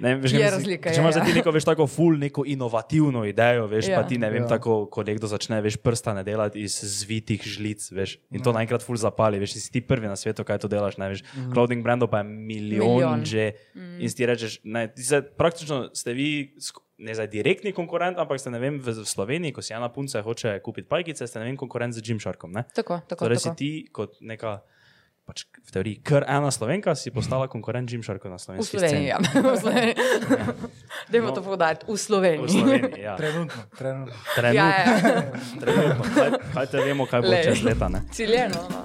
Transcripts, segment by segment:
Ne, veš, Je razlika, Če ja, imaš ja. ti neko, veš, tako ful, neko inovativno idejo, veš, ja. Ja. pa ti ne vem, Ja. ja. tako, ko nekdo začne, veš, prstane delati iz zvitih žlic, veš, in to naenkrat ful zapali, veš, si ti prvi na svetu, kaj to delaš, ne veš. Mm. Clothing brandov pa je milijon, Milijon. že mm. in ti rečeš, ne, ti se, praktično ste vi, ne zdaj direktni konkurent, ampak ste, ne vem, v, Sloveniji, ko si ena punca hoče kupiti pajkice, ste, ne vem, konkurent z Gymsharkom, ne? Tako, tako. Torej si tako. ti kot neka, pač v teoriji, kar ena slovenka, si postala konkurent Gymsharku na V slovenski Sloveniji, ja. V Sloveniji. Dajmo No. to povedati. V sceni. Sloveniji. V Sloveniji, ja. Trenutno, trenutno. Trenutno, Ja, ja. trenutno. Kaj, kaj te vemo, kaj bo Lej. čez leta, ne? Ciljeno. No.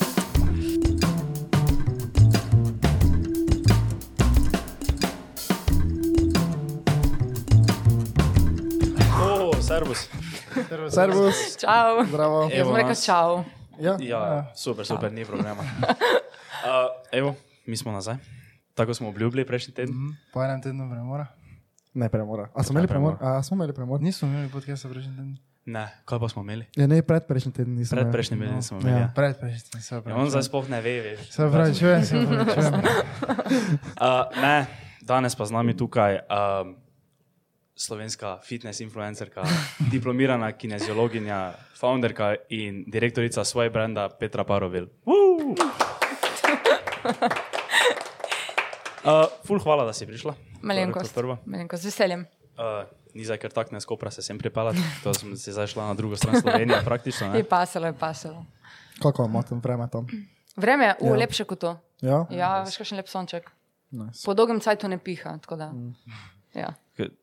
O, servus. Servus, Čau. zdravo. Jaz Evo sem rekel čau. Ja, Ja, super, super, ni problema. Uh, evo, mi smo nazaj. Tako smo obljubili prejšnji teden. Mhm, Po enem tednu premora. Ne premora. A smo imeli premor? A smo imeli premor? Nismo imeli podcasta prejšnji teden. Ne, kaj pa smo imeli? Ja, ne, pred prejšnjim tednom nismo. Pred imeli. prejšnjim tednom smo imeli. Ja. Pred prejšnji teden, se Ja, on zdaj sploh ne ve, veš. Se pravi, čujem, se pravi, čujem. Uh, ne, danes pa z nami tukaj um, slovenska fitness influencerka, diplomirana kineziologinja, founderka in direktorica svoje brenda Petra Parovil. Uh, ful, hvala, da si prišla. Malenkost. Je. Malenkost, z veseljem. Uh, ni zdaj kar tak ne skopra se sem pripeljati, to sem se zdaj šla na drugo stran Slovenije praktično. Je Ne? pasalo, je pasalo. Kako imamo tam vreme tam? Vreme je Ja. ja. lepše kot to. Ja? Ja, veš, kakšen lep sonček. Nice. Po dolgem cajtu ne piha. tako Da, ja. Ker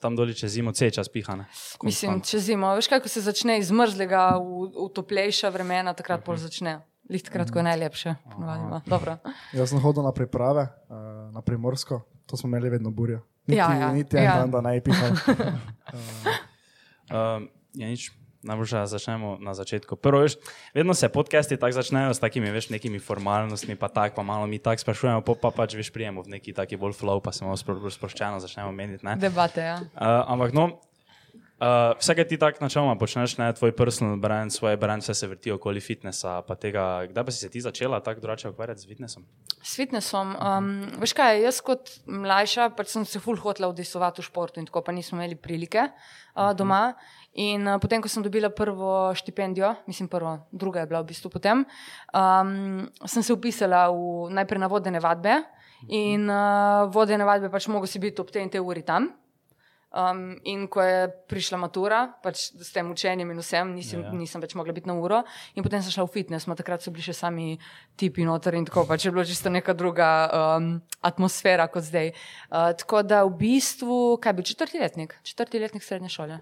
Tam doli čez zimo cel čas pihane. Mislim, če zimo, veš, kaj, ko se začne iz mrzlega v, v toplejša vremena, takrat pol začne. Lih takrat, ko je najlepše. ponavadi ima. Dobro. Jaz sem hodil na priprave, uh, na primorsko, to smo imeli vedno burjo. Niti, Ja, ja, niti en ja. dan, da ne bi pihal. Um, ja, nič. Najboljše, da začnemo na začetku. Prvo, veš, vedno se podcasti tako začnejo s takimi veš, nekimi formalnostmi, pa tako, pa malo mi tako sprašujemo, pol pa pač veš, prijemo v neki taki bolj flow, pa se malo spro, sproščeno začnemo meniti. ne. Debate, ja. Uh, ampak no, uh, vse, kar ti tako načeloma počneš, ne, tvoj personal brand, svoj brand, vse se vrti okoli fitnessa, pa tega, kdaj pa si se ti začela tako drugače ukvarjati z fitnessom? S fitnessom. Um, veš kaj, jaz kot mlajša pač sem se ful hotela udejstovati v športu in tako pa nismo imeli prilike uh, doma. In uh, potem, ko sem dobila prvo štipendijo, mislim, prvo, druga je bila v bistvu potem, um, sem se upisala v, najprej na vodene vadbe in uh, vodene vadbe pač mogo si biti ob tej in tej uri tam. Um, in ko je prišla matura, pač s tem učenjem in vsem, nisem, Ja, ja, nisem več mogla biti na uro. In potem sem šla v fitness, ma takrat so bili še sami tipi noter in tako, pač je bilo čisto neka druga um, atmosfera kot zdaj. Uh, tako da v bistvu, kaj bi četrti letnik, četrti letnik srednje šole.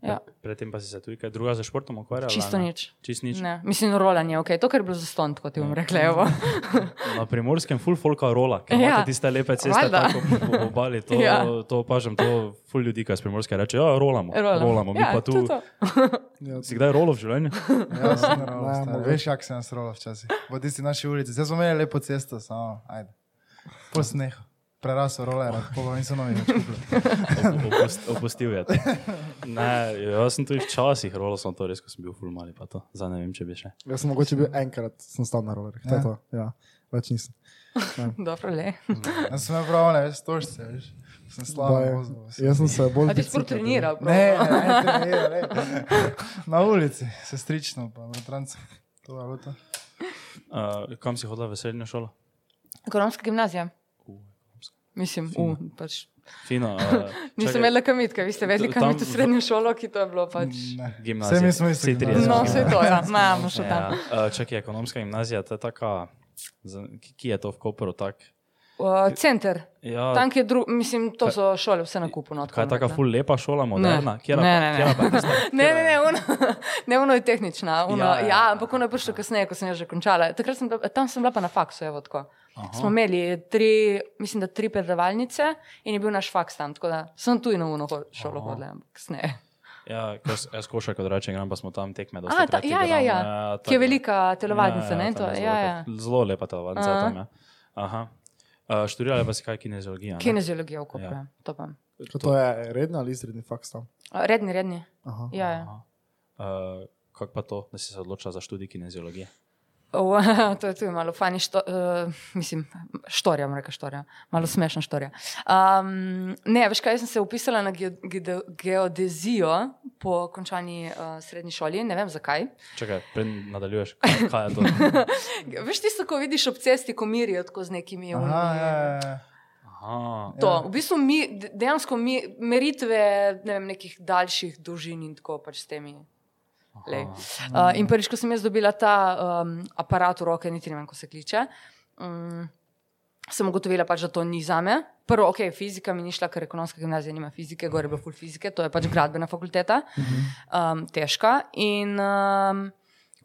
Ja, Predtem pa si se tudi kaj druga za športom ukvarjala? čisto nič. Čist nič. Ne, mislim, rolanje, okay. to, kar je bilo za ston, kot ti bom rekla. evo. Na primorskem full folka rola, ker Ja. imate tiste lepe ceste Valjda. tako po obali. To, Ja. to opažam, to full ljudi, ki iz primorske reče, ja, rolamo. Rolam. rolamo. Mi ja, pa tu. to, to. Si kdaj rolo v življenju? Ja, sem mogoče. Veš, jak se nas rola včasih. Po tisti naši ulici. Zdaj smo imeli lepo cesto, samo, ajde. Po snehu. Prerasel roller, pa nisem novi več kupil. Opust, opustil je. Ne, jaz sem tudi včasih rolo, sem to res, ko sem bil full mali, pa to. Zdaj ne vem, če bi še. Jaz sem mogoče bil enkrat, sem stal na rolerjih. To je Ja. to. Ja, več nisem. Dobro, le. Jaz sem prav, ne veš, tožce, veš. Sem slabo vozil. Jaz sem se bolj. A ti sploh bicikla treniral? Ne, ne, ne, ne, ne. Na ulici, sestrično, pa bratranci. To je bilo to. Uh, kam si hodila v srednjo šolo? Ekonomska gimnazija. Mislim, uh, pač. Fino. Uh, Nisem imela kamitka, vi ste vedeli, Tam- kam je v srednjo šolo, ki to je bilo pač. Ne. Gimnazija. Vse mi smo smo No, vse to, ja, imamo še Ja, tam. uh, čakaj, ekonomska gimnazija, to je taka, ki- ki je to v Koperu tak? Uh, center. Ja, Tam, ki je drug, mislim, to so šole vse na kupu. No, tako kaj je rekla. full lepa šola, moderna? Ne, ne, ne. pa tista- Ne, ne, ne, ono, ne, ono je tehnična. Ono, Ja, ja, ja, ja, ja. ampak ono je prišlo kasneje, ko sem že končala. Takrat sem bila, tam sem bila pa na faksu, evo tako. Smo imeli tri, mislim, da tri predavalnice in je bil naš faks tam, tako da sem tu in na uno šolo hodila, ampak kasneje. Ja, jaz, jaz košarko drugače igram, pa smo tam tekme. A, ta, ja, ja, ja, ki je velika telovadnica, ne? To, tam je ja, ja. Zelo lepa telovadnica Aha. tam. Ja. Aha. Uh, študirala pa si kaj kineziologija? ne? Kineziologija v Kopru, Ja. to pa. Ko to je redni ali izredni faks tam? A, Redni, redni. Aha. Ja, ja. Aha. Uh, kako pa to, da si se odločila za študij kineziologije? O, to je tudi malo fani, što, uh, mislim, štorija, reči štorija, malo smešna štorija. Um, ne, veš kaj, jaz sem se upisala na ge ge geodezijo po končani uh, srednji šoli, ne vem zakaj. Čakaj, prej nadaljuješ. Kaj, kaj je to? veš tisto, ko vidiš ob cesti, ko mirijo tako z nekimi Aha, unimi- ja, ja, ja. Aha. To, v bistvu mi, de- dejansko mi, meritve ne vem, nekih daljših dolžin in tako pač s temi. Lej. Uh, in prvič, ko sem jaz dobila ta um, aparat v roke, niti ne vem, kako se kliče, um, sem ugotovila, pač, da to ni za me. Prvo, ok, fizika mi ni šla, ker ekonomska gimnazija nima fizike, gore je bila full fizike, to je pač gradbena fakulteta, um, težka. In um,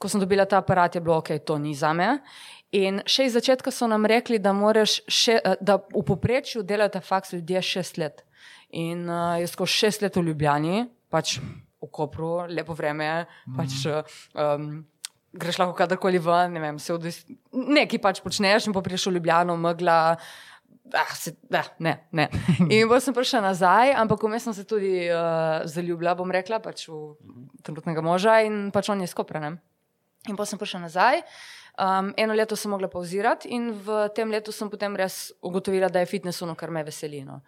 ko sem dobila ta aparat, je bilo ok, to ni za me. In še iz začetka so nam rekli, da, še, eh, da v povprečju delajo ta faks ljudje šest let. In uh, jaz skozi šest let v Ljubljani, pač v Kopru, lepo vreme, pač, um, greš lahko kadarkoli ven, ne vem, se odvis... nekaj pač počneš in pa prideš v Ljubljano, megla. Ah, se, ah, ne, ne. In potem sem prišla nazaj, ampak vmes sem se tudi uh, zaljubila, bom rekla, pač v trenutnega moža in pač on je skoprenem. In potem sem prišla nazaj. Um, eno leto sem mogla pauzirati, in v tem letu sem potem res ugotovila, da je fitness ono, kar me veseli. No.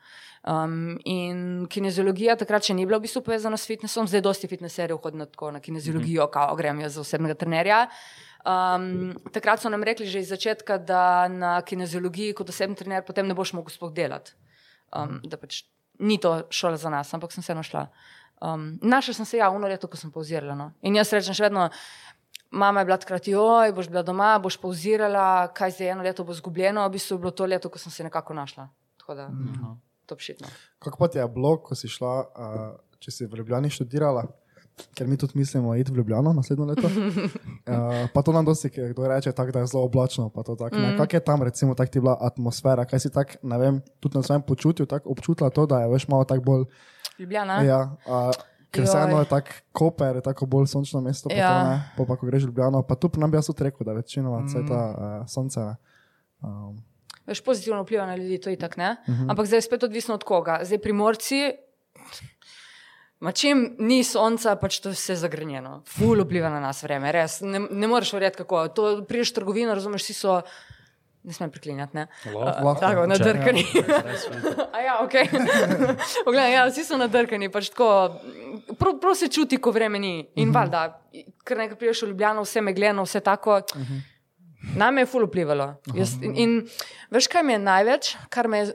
Um, in kineziologija takrat še ni bila v bistvu povezana s fitnessom, zdaj dosti fitnesserjev hodi na, tako, na kineziologijo, kao grem jaz za osebnega trenerja. Um, takrat so nam rekli že iz začetka, da na kineziologiji kot osebni trener potem ne boš mogel sploh delati. Um, da pač ni to šola za nas, ampak sem se našla. Um, našla sem se ja, uno leto, ko sem pauzirala. No. In jaz rečem še vedno, mama je bila takrat, oj, boš bila doma, boš pauzirala, kaj zdaj eno leto bo izgubljeno, v bistvu je bilo to leto, ko sem se nekako našla. Tako da, to pšitno. Kako pa ti je bilo, ko si šla, uh, če si v Ljubljani študirala? Ker mi tudi mislimo iti v Ljubljano naslednjo leto. Uh, pa to nam dosti, kdo reče, tak, da je zelo oblačno. Mm. Kako je tam, recimo, tak ti bila atmosfera? Kaj si tak, ne vem, tudi na svojem počutju tak občutila to, da je veš malo tako bolj. Ljubljana. Ja, uh, ker Joj. vseeno je tako koper, je tako bolj sončno mesto. Ja. ne, pa, pa ko greš v Ljubljano, pa tu pri nam bi jaz rekel, da večinoma mm. ta uh, sonce. Um, Veš, pozitivno vpliva na ljudi, to je tako, ne? Uh -huh. Ampak zdaj je spet odvisno od koga. Zdaj primorci, ma čim ni sonca, pač to je vse zagrenjeno. Ful vpliva na nas vreme, res. Ne, ne moreš verjeti, kako. To priješ trgovino, razumeš, vsi so. Ne smem priklinjati, ne? Lahko. Lahko. Tako, nadrkani. Res veliko. A ja, ok. Poglej, ja, vsi so nadrkani, pač tako. Prav, prav se čuti, ko vreme ni. In uh -huh. valjda, ker nekaj priješ v Ljubljano, vse megleno, vse tako. Uh -huh. Name je ful vplivalo. Jaz, in, in veš, kaj mi je največ, kar me je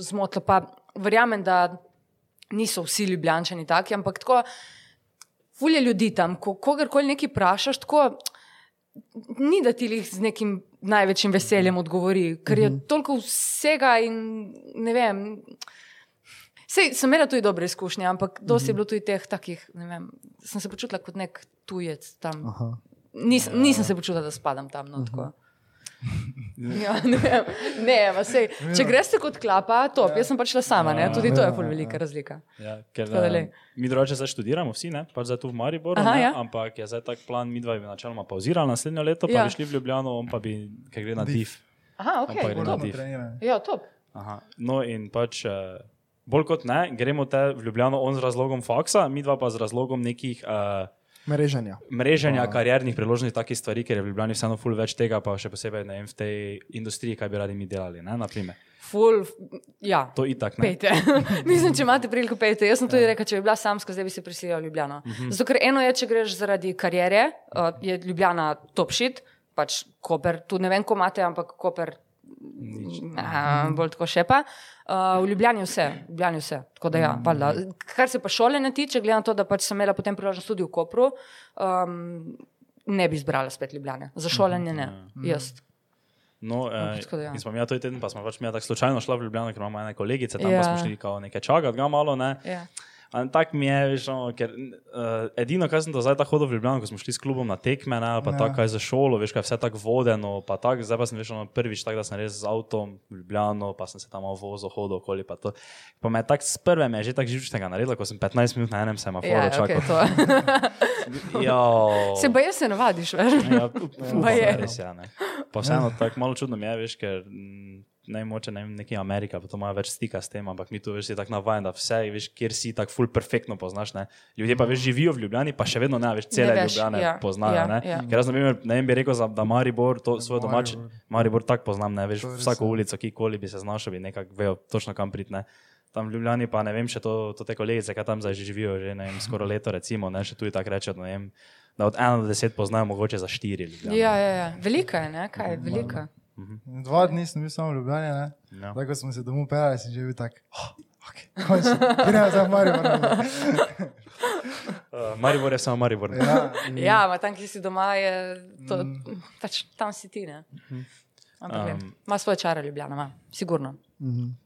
zmotilo, pa verjamem, da niso vsi ljubljančani taki, ampak tako, ful je ljudi tam, ko kogarkoli nekaj vprašaš, tako ni da ti jih z nekim največjim veseljem odgovori, ker je toliko vsega in ne vem. Sej, sem imela tudi dobre izkušnje, ampak dosti je bilo tudi teh takih, ne vem, sem se počutila kot nek tujec tam. aha. Nis, nisem se počutila, da spadam tam. No, tako. Ja, ne, vem. ne, ma sej, če greš kot klapa, top, jaz sem pač šla sama, ne? tudi to je pol velika razlika. Ja, ker, da eh, lej. mi drugače zdaj študiramo, vsi, ne? pač zdaj tu v Mariboru, Aha, ne? ja. ampak je zdaj tak plan, mi dva bi načeloma pauzirali naslednje leto, pa Ja. bi šli v Ljubljano, on pa bi, ker gre na Div. Aha, ok, gre na top. div. Ja, top. Aha. No in pač. eh, Bolj kot ne, gremo te v Ljubljano on z razlogom faksa, mi dva pa z razlogom nekih uh, Mreženja. mreženja, kariernih priložnosti, takih stvari, ker je v Ljubljani vseeno ful več tega, pa še posebej vem, v tej industriji, kaj bi radi mi delali. Ne, naprimer. Ful, ja. to itak ne. Pejte. Mislim, če imate priliko, pejte. Jaz sem tudi rekla, če bi bila samska, zdaj bi se prisilila v Ljubljano. Zato, ker eno je, če greš zaradi kariere, uh, je Ljubljana top shit, pač Koper, tu ne vem, ko imate, ampak Koper. Aha, bolj tako še pa. Uh, v Ljubljani je vse, v Ljubljani je vse. Tako da, ja, valjda. Kar se pa šole ne tiče, glede na to, da pač sem imela potem priložnost tudi v Kopru, um, ne bi izbrala spet Ljubljane. Za šolanje ne, jaz. No, eh, tako da ja. smo mi ja, to teden, pa smo pač mi ja tako slučajno šla v Ljubljano, ker imamo ene kolegice, tam Ja. pa smo šli kao nekaj čakati, ga malo, ne. Ja. Ampak tako mi je, veš, no, ker uh, edino, kar sem do zdaj tako hodil v Ljubljano, ko smo šli s klubom na tekme, ne, ali pa Ja. ja. tako kaj za šolo, veš, kaj je vse tako vodeno, pa tako, zdaj pa sem veš, no, prvič tako, da sem res z avtom v Ljubljano, pa sem se tam vozil, hodil okoli, pa to. Pa me je tako s prve me je že tako živčnega naredilo, ko sem 15 minut na enem semaforu Ja, čakal. okay. Se jaz se navadiš, veš. Ja, Baje. res je. ne. Pa vseeno tako malo čudno mi je, veš, ker mm, ne moče ne vem, neki Amerika, pa to ima več stika s tem, ampak mi tu veš, si tako navajen, da vse, veš, kjer si tako ful perfektno poznaš. Ne? Ljudje pa veš, živijo v Ljubljani, pa še vedno ne veš, cele Ne veš, Ljubljane ja, poznajo. ja, ne? ja. Ker jaz, na primer, ne vem, bi rekel, za, da Maribor, to svoj domač, Maribor. Tako poznam, ne veš, To res vsako je. ulico, kjerkoli bi se znašel, bi nekako vejo točno kam pridne. Tam v Ljubljani pa ne vem, še to, to te kolegice, ki tam zdaj živijo, že ne vem, skoraj leto, recimo, ne, še tu tako rečejo, ne vem, da od 1 do 10 poznajo mogoče za 4 Ljubljane. Ja, ja, ja. Velika je, ne? Kaj je velika? Dva dni sem bil samo v Ljubljani, ne? Ja. Tako ko smo se domov pelali, sem že bil tak. Oh, okay. Končno, gremo za Maribor. Uh, Maribor je samo Maribor. ne. Ja, Ja, ma tam, ki si doma, je to, pač tam si ti, ne? Ampak um, ima svoje čare, Ljubljana, ima, sigurno.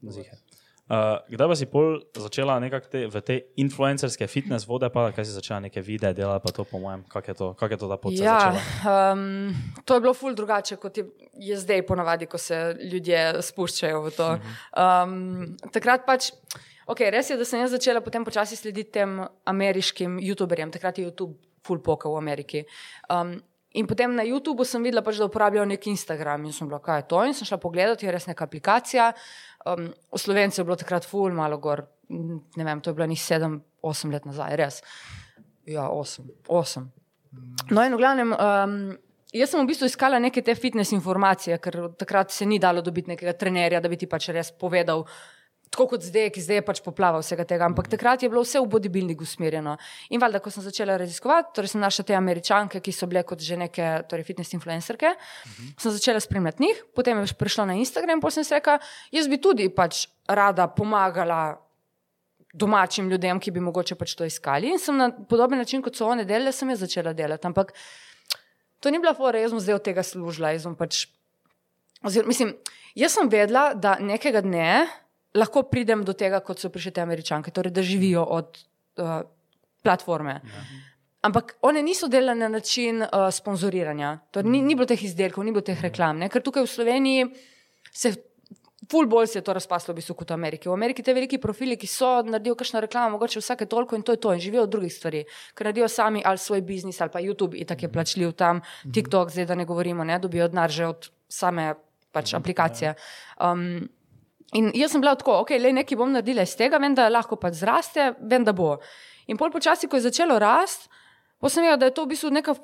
Ziher. Uh, kdaj pa si pol začela nekako te, v te influencerske fitness vode, pa kaj si začela neke videe delati, pa to po mojem, kako je to, kak je to ta pot se Ja, um, to je bilo ful drugače, kot je, je zdaj ponavadi, ko se ljudje spuščajo v to. Um, takrat pač, okay, res je, da sem jaz začela potem počasi slediti tem ameriškim YouTuberjem, takrat je YouTube ful poka v Ameriki. Um, In potem na YouTubu sem videla, pač, da uporabljajo nek Instagram in sem bila, kaj je to. In sem šla pogledati, je res neka aplikacija. Um, v Slovenci je bilo takrat ful, malo gor, ne vem, to je bilo njih sedem, osem let nazaj, res. Ja, osem, osem. No, in v glavnem, um, jaz sem v bistvu iskala neke te fitness informacije, ker takrat se ni dalo dobiti nekega trenerja, da bi ti pač res povedal. Tako kot zdaj, ki zdaj je pač poplava vsega tega, ampak takrat je bilo vse v bodybuildingu usmerjeno. In valjda, ko sem začela raziskovati, torej sem našla te američanke, ki so bile kot že neke torej fitness influencerke, sem začela spremljati njih, potem je prišla na Instagram, potem sem si rekla, jaz bi tudi pač rada pomagala domačim ljudem, ki bi mogoče pač to iskali. In sem na podoben način, kot so one delale, sem jaz začela delati. Ampak to ni bila fora, jaz sem zdaj od tega služila. Jaz, pač, oziroma, mislim, jaz sem vedela, da nekega dne lahko pridem do tega, kot so prišle te američanke, torej da živijo od uh, platforme. Ampak one niso delale na način uh, sponzoriranja, torej, ni, ni bilo teh izdelkov, ni bilo teh reklam, ne? ker tukaj v Sloveniji se. Ful bolj se je to razpaslo v bistvu kot v Ameriki. V Ameriki te veliki profili, ki so naredijo kakšno reklamo, mogoče vsake toliko in to je to, in živijo od drugih stvari, ker naredijo sami ali svoj biznis ali pa YouTube, in tako je plačljiv tam, TikTok, zdaj da ne govorimo, ne dobijo denar že od same pač aplikacije. Um, In jaz sem bila tako, ok, le nekaj bom naredila iz tega, vem, da lahko pač zraste, vem, da bo. In pol počasi, ko je začelo rasti, pa sem videla, da je to v bistvu neka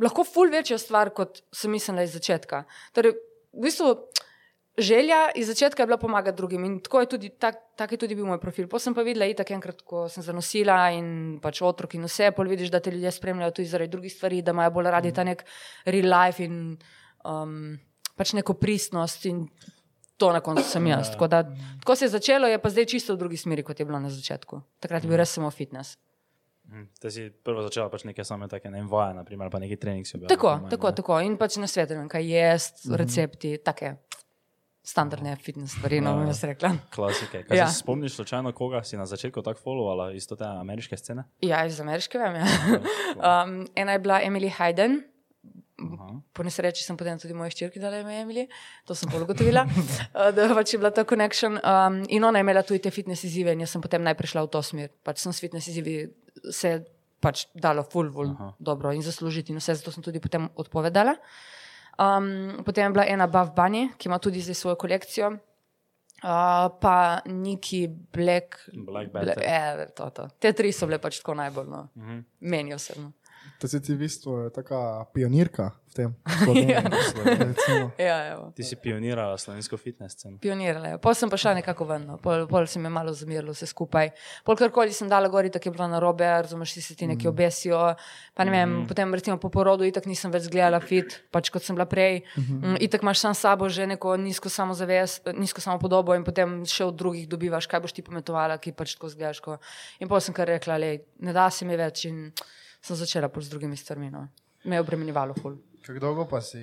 lahko ful večja stvar, kot sem mislila iz začetka. Torej, v bistvu, želja iz začetka je bila pomagati drugim in tako je tudi, tak, tak je tudi bil moj profil. Potem sem pa videla, itak enkrat, ko sem zanosila in pač otrok in vse, pol vidiš, da te ljudje spremljajo tudi zaradi drugih stvari, da imajo bolj radi ta nek real life in um, pač neko pristnost in to na koncu sem jaz. Tako, da, tako se je začelo, je pa zdaj čisto v drugi smeri, kot je bilo na začetku. Takrat je bil res samo fitness. Mhm. Te si prvo začela pač neke same take ne vaje, naprimer, pa neki trening si objavila. Tako, po mojem, tako, ne. tako. In pač na svetu, kaj jesti, recepti, take standardne fitness stvari, no Ja, bom ja. jaz rekla. Klasike. Kaj Ja. ja. si spomniš slučajno, koga si na začetku tako followovala iz te ameriške scene? Ja, iz ameriške vem. Ja. Um, ena je bila Emily Hayden. Aha. Po nesreči sem potem tudi moje ščirki dala ime Emily, to sem bolj ugotovila, uh, da pač je bila ta connection. Um, in ona je imela tudi te fitness izzive, in jaz sem potem najprej šla v to smer. Pač sem s fitness izzivi se pač dalo full, full Aha. dobro in zaslužiti, in vse zato sem tudi potem odpovedala. Um, potem je bila ena Buff Bunny, ki ima tudi zdaj svojo kolekcijo. Uh, pa Niki Black. Black Bla, Better. e, to, to. Te tri so bile pač tako najbolj, no. Mhm. meni osebno. To si ti v bistvu taka pionirka v tem. Ja. Ja, evo. Ti si pionirala slovensko fitness sceno. Pionirala je. Pol sem pa šla nekako ven, no. pol, pol se mi je malo zamirilo vse skupaj. Pol karkoli sem dala gori, tako je bilo na robe, razumeš, si se ti neki obesijo. Pa ne vem, potem recimo po porodu itak nisem več gledala fit, pač kot sem bila prej. Mm, Itak imaš sam s sabo že neko nizko samozavest, nizko samopodobo in potem še od drugih dobivaš, kaj boš ti pometovala, ki pač tako zgledaš. Ko. In pol sem kar rekla, le, ne da se mi več in sem začela pol z drugimi stvarmi. No. Me je obremenjevalo ful. Kako dolgo pa si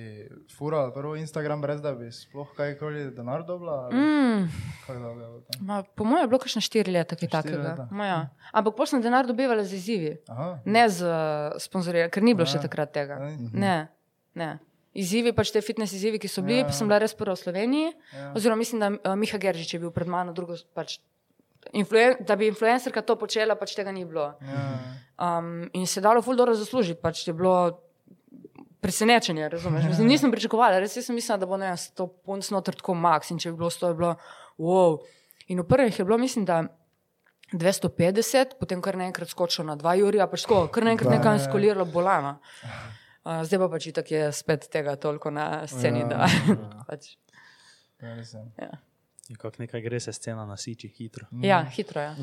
furala prvo Instagram, brez da bi sploh kajkoli denar dobila? Mm. Je? Ma, po mojem je bilo kakšne štiri leta, kaj Štiri takega. ja. Ampak potem sem denar dobivala z izzivi, Aha. ne z uh, sponzoriranjem, ker ni bilo še Ja. takrat tega. Mhm. Ne, ne. Izzivi, pač te fitness izzivi, ki so bili, Ja. pa sem bila res prva v Sloveniji. Ja. Oziroma, mislim, da uh, Miha Geržič je bil pred mano, drugo pač. Influen da bi influencerka to počela, pač tega ni bilo. Ja. Um, in se je dalo ful dobro zaslužiti. Pač je bilo presenečenje, razumeš? Mislim, nisem pričakovala, res sem mislila, da bo ne, to punc noter tako max in če bi bilo 100, je bilo wow. In v prvih je bilo, mislim, da 250, potem kar naenkrat skočilo na 2 Jurija, pač tako, kar naenkrat Da. nekaj eskaliralo bolano. Uh, zdaj pa pač itak je spet tega toliko na sceni, Ja, da pač, Ja, nekaj gre se scena nasiči hitro. ja, hitro je.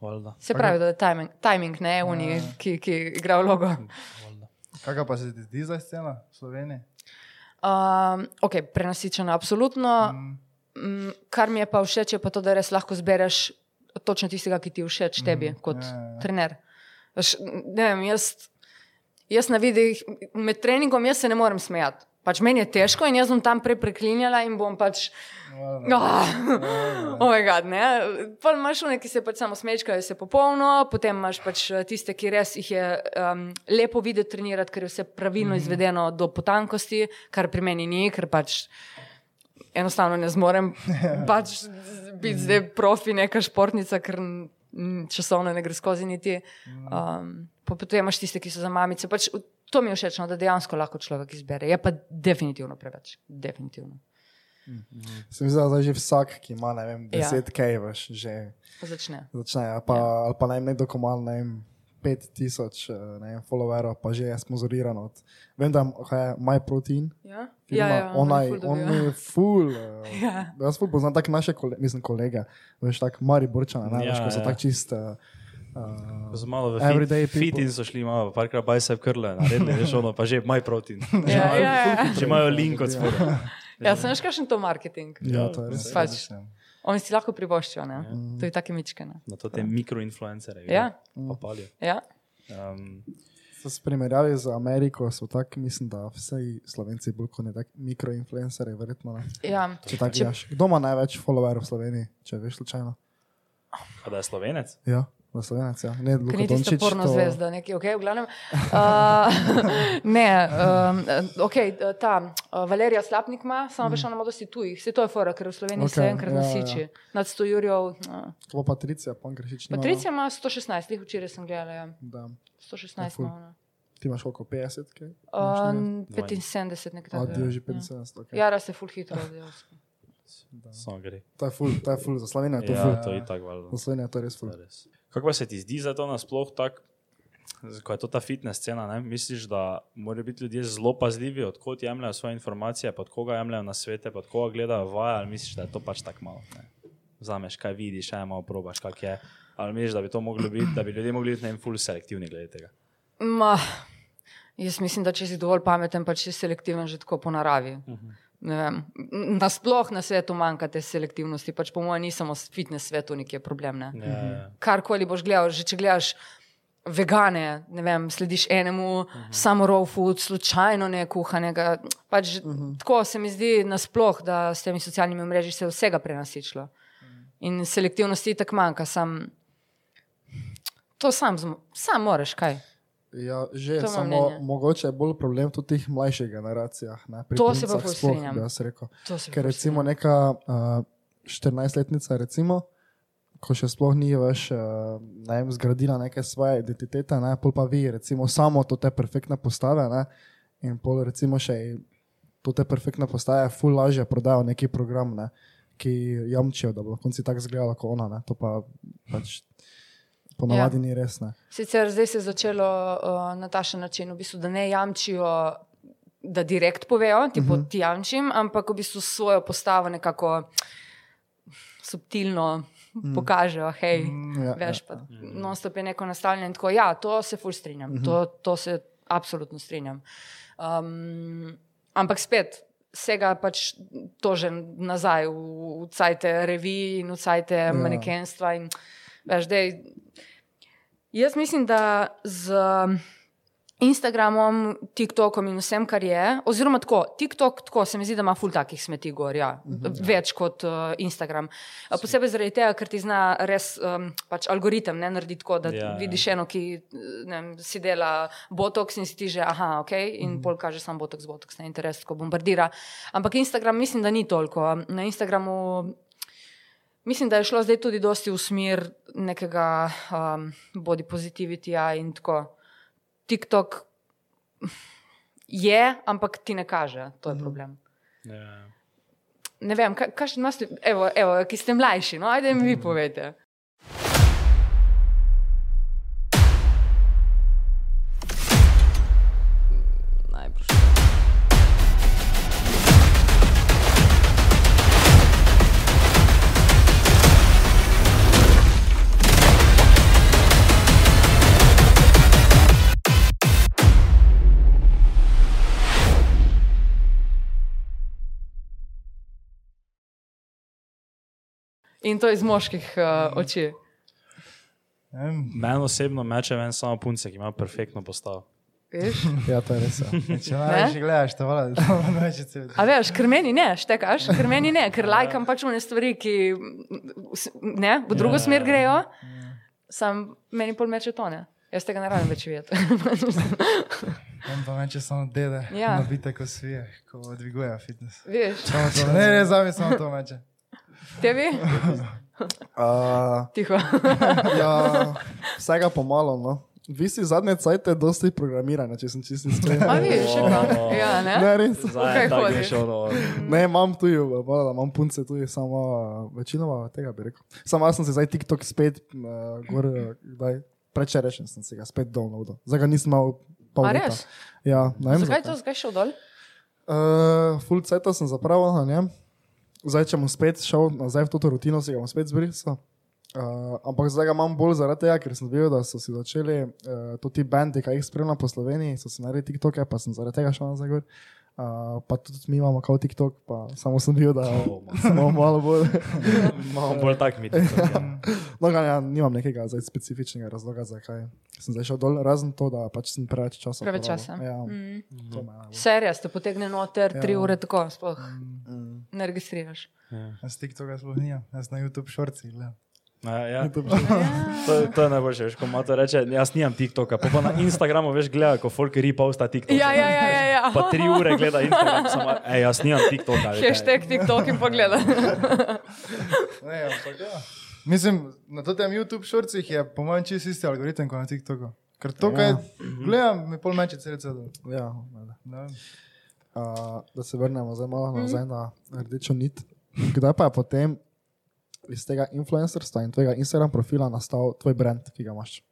Valjda, Se pravi, da je timing, timing ne oni, ki, ki igra vlogo. Kaj pa se ti zdi za scena v Sloveniji? Um, ok, prenasičena, absolutno. Mm. Mm, kar mi je pa všeč, je pa to, da res lahko zbereš točno tistega, ki ti je všeč tebi, mm, kot ja, ja. trener. Veš, ne vem, jaz, jaz na vidih med treningom jaz se ne morem smejati. Pač meni je težko in jaz bom tam prej preklinjala in bom pač. Oh, oh my God, ne. Pa imaš one, ki se pač samo smečkajo, se popolno, potem imaš pač eh, tiste, ki res jih je um, lepo videti trenirati, ker je vse pravilno izvedeno do potankosti, kar pri meni ni, ker pač enostavno ne zmorem pač biti zdaj profi, neka športnica, ker časovno ne gre skozi niti. Um, pa potem imaš tiste, ki so za mamice. Pač, to mi je všeč, no, da dejansko lahko človek izbere. Je pa definitivno preveč. Definitivno. Se mi zdi, da zdaj že vsak, ki ima vem, Ja. 10 kaj, veš, že Začne. začne. Ali pa, ja. ali pa naj nekdo, ko ima ne vem, 5000 eh, followerov, pa že je sponzoriran od. Vem, da je My Protein. Ja, Firma, ja, ja, ona, oni je- on je full. Uh, Ja. Jaz ful poznam tako naše kole, mislim, kolege, veš, tako Mari Borčana, ne, Ja, veš, ko so ja. tako čist. Uh, Ko so malo v Everyday fit, fit people. in so šli malo, parkrat v krle, naredili, veš ono, pa že maj protein. Ja, ja, ja. Če imajo link od spodaj. ja sem veš, kakšen to marketing. ja, to je res. Pač. Oni si lahko privoščijo, ne? To je take mičke. Ne? Na to te mikroinfluencere. Ja. Pa palijo. Ja. Um, S primerjavi z Ameriko so tako, mislim, da vsi slovenci bolj kot ne tak mikroinfluencerji, verjetno ne. Ja. Če tako Če- gledaš. Kdo ima največ followerov v Sloveniji, če veš slučajno? a da je slovenec? Ja, v Slovenec, ja. Ne, Luka Dončić, porno to- zvezda, nekaj, ok, v glavnem. Uh, ne, um, ok, ta uh, Valerija Slapnik ima, samo veš, ona ima dosti tujih, vse to je fora, ker v Sloveniji okay, Ok, se enkrat ja, ja. nasiči. Nad 100 jurjev. Uh. To bo Patricija, Pankrešič. nima, Patricija ima 116, jih včeraj sem gledala, ja. Da. 116 ful. ima. ona. Ti imaš koliko, 50? Kaj? Um, 75 nekaj je že 50, ok. Ja, raste full hitro. dejansko. Samo gre. To je full, to je full, za Slovenijo je to Ja, full. to je tako valjda. Za Slovenijo je to res To full. je res. Kako pa se ti zdi za to nasploh tako, ko je to ta fitness scena, ne? misliš, da morajo biti ljudje zelo pazljivi, odkot jemljajo svoje informacije, pa koga jemljajo na svete, pa koga gledajo vaje, ali misliš, da je to pač tako malo? Ne? Vzameš, kaj vidiš, kaj malo probaš, kak je. Ali misliš, da bi to moglo biti, da bi ljudje mogli biti ne vem, ful selektivni glede tega? Ma, jaz mislim, da če si dovolj pameten, pa če si selektiven že tako po naravi. Ne vem, nasploh na svetu manjka te selektivnosti, pač po mojem, ni samo fitness svetu neki problem. Ne. Ja, ja. Karkoli boš gledal, že če gledaš vegane, ne vem, slediš enemu, uh -huh. samo raw food, slučajno ne kuhanega. Pač, uh -huh. Tako se mi zdi nasploh, da s temi socialnimi mreži se je vsega prenasičilo. In selektivnosti tako manjka, sam. To sam, sam moraš, kaj. Ja, že To imam samo mnenje. mogoče je bolj problem tudi v teh mlajših generacijah. Ne, To se pa sploh, strinjam. bi jaz rekel. To se Ker recimo neka uh, 14-letnica, recimo, ko še sploh ni več uh, ne vem, zgradila neke svoje identitete, ne, pol pa vi, recimo, samo to te perfektne postave, ne, in pol recimo še to te perfektne postave, ful lažje prodajo neki program, ne, ki jamčijo, da bo na koncu tako izgledala kot ona, ne, to pa pač ponavadi ja. ni res. Ne. Sicer zdaj se je začelo uh, na takšen način, v bistvu, da ne jamčijo, da direkt povejo, tipo, uh -huh. ti jamčim, ampak v bistvu svojo postavo nekako subtilno mm. pokažejo. Hej, mm, ja, veš, pa non-stop je neko nastavljeno. in Tako, ja, to se ful strinjam, uh -huh. to, to se absolutno strinjam. Um, ampak spet. Vsega pač to že nazaj, v, v cajte revij in v cajte ja. manekenstva. In, veš, dej, Jaz mislim, da z Instagramom, TikTokom in vsem, kar je, oziroma tako, TikTok, tako se mi zdi, da ima ful takih smeti gor, ja. več kot uh, Instagram. Uh, posebej zaradi tega, ker ti zna res um, pač algoritem ne naredi tako, da Ja, ja, ja. vidiš eno, ki ne, vem, si dela botox in si ti že, aha, ok, in pol kaže samo botox, botox, ne interes, tako bombardira. Ampak Instagram mislim, da ni toliko. Na Instagramu Mislim, da je šlo zdaj tudi dosti v smer nekega um, body positivityja in tako. TikTok je, ampak ti ne kaže. To je problem. Ja. Ne vem, kaj, evo, evo, ki ste mlajši, no, ajde mi vi povete. In to iz moških uh, oči. Ne Meni osebno meče ven samo punce, ki ima perfektno postavo. Veš? Ja, to je res. Ja. Če največ gledaš, to vola, da to neče cel A veš, ker meni ne, štekaš, ker meni ne, ker lajkam pač one stvari, ki ne, v drugo Ja. smer grejo, sam meni pol meče tone. Jaz tega ne rabim več videti. On pa meče samo dede, Ja. nabite ko svije, ko dviguje fitness. Veš, Samo to, ne, ne, zame samo to meče. Tebi? Uh, Tiho. ja, vsega pomalo. No. Vi si zadnje cajte dosti programiranja, če sem čisto iskren. A veš, še kaj? Ja, ne? Ne, res. Zdaj Kaj hodiš? ono. Ne, imam tu, voda, imam punce tu, samo večinoma tega bi rekel. Samo jaz sem se zdaj TikTok spet, uh, gor, uh, kdaj, prečerajšnjem sem se ga spet downloadil. Zdaj ga nisem imel pol A leta. Ja, ne vem. Zakaj to zdaj šel dol? Uh, full cajta sem zapravil na njem. Zdaj, če bom spet šel nazaj v to rutino, si ga bom spet zbrisal. Uh, ampak zdaj ga imam bolj zaradi tega, ker sem videl, da so si začeli uh, to ti bendi, ki jih spremljam po Sloveniji, so si naredili TikToke, pa sem zaradi tega šel nazaj gor. Uh, pa tudi mi imamo kao TikTok, pa samo sem videl, da smo malo bolj. Imamo bolj tak mit. no, ga, ja, nimam nekega zdaj, specifičnega razloga, zakaj sem zdaj šel dol, razen to, da pač sem preveč časa. Preveč časa. Ja, Mm. Serija ste potegne noter, tri Ja. ure tako, sploh Mm. Ne registriraš. Jaz TikToka sploh nimam, jaz na YouTube šorci gledam. Ja, ja. To- To, to je najboljše, veš, ko ima to reče, jaz nimam TikToka, pa, pa na Instagramu veš gleda, ko folk reposta TikTok. Ja, ja, ja, ja, ja. Pa tri ure gleda Instagram, samo, ej, jaz nimam TikToka. veš, Hashtag TikTok in pogleda. Ne, ampak ja. Mislim, na tem YouTube šorcih je po mojem čisto isti algoritem kot na TikToku. Ker to, kaj Ja. gledam, mi pol meče cel cel. Ja, ne, vem. Uh, da se vrnemo zdaj malo Mhm. nazaj na rdečo nit. Kdaj pa je potem iz tega influencerstva in tvojega Instagram profila nastal tvoj brand, ki ga imaš?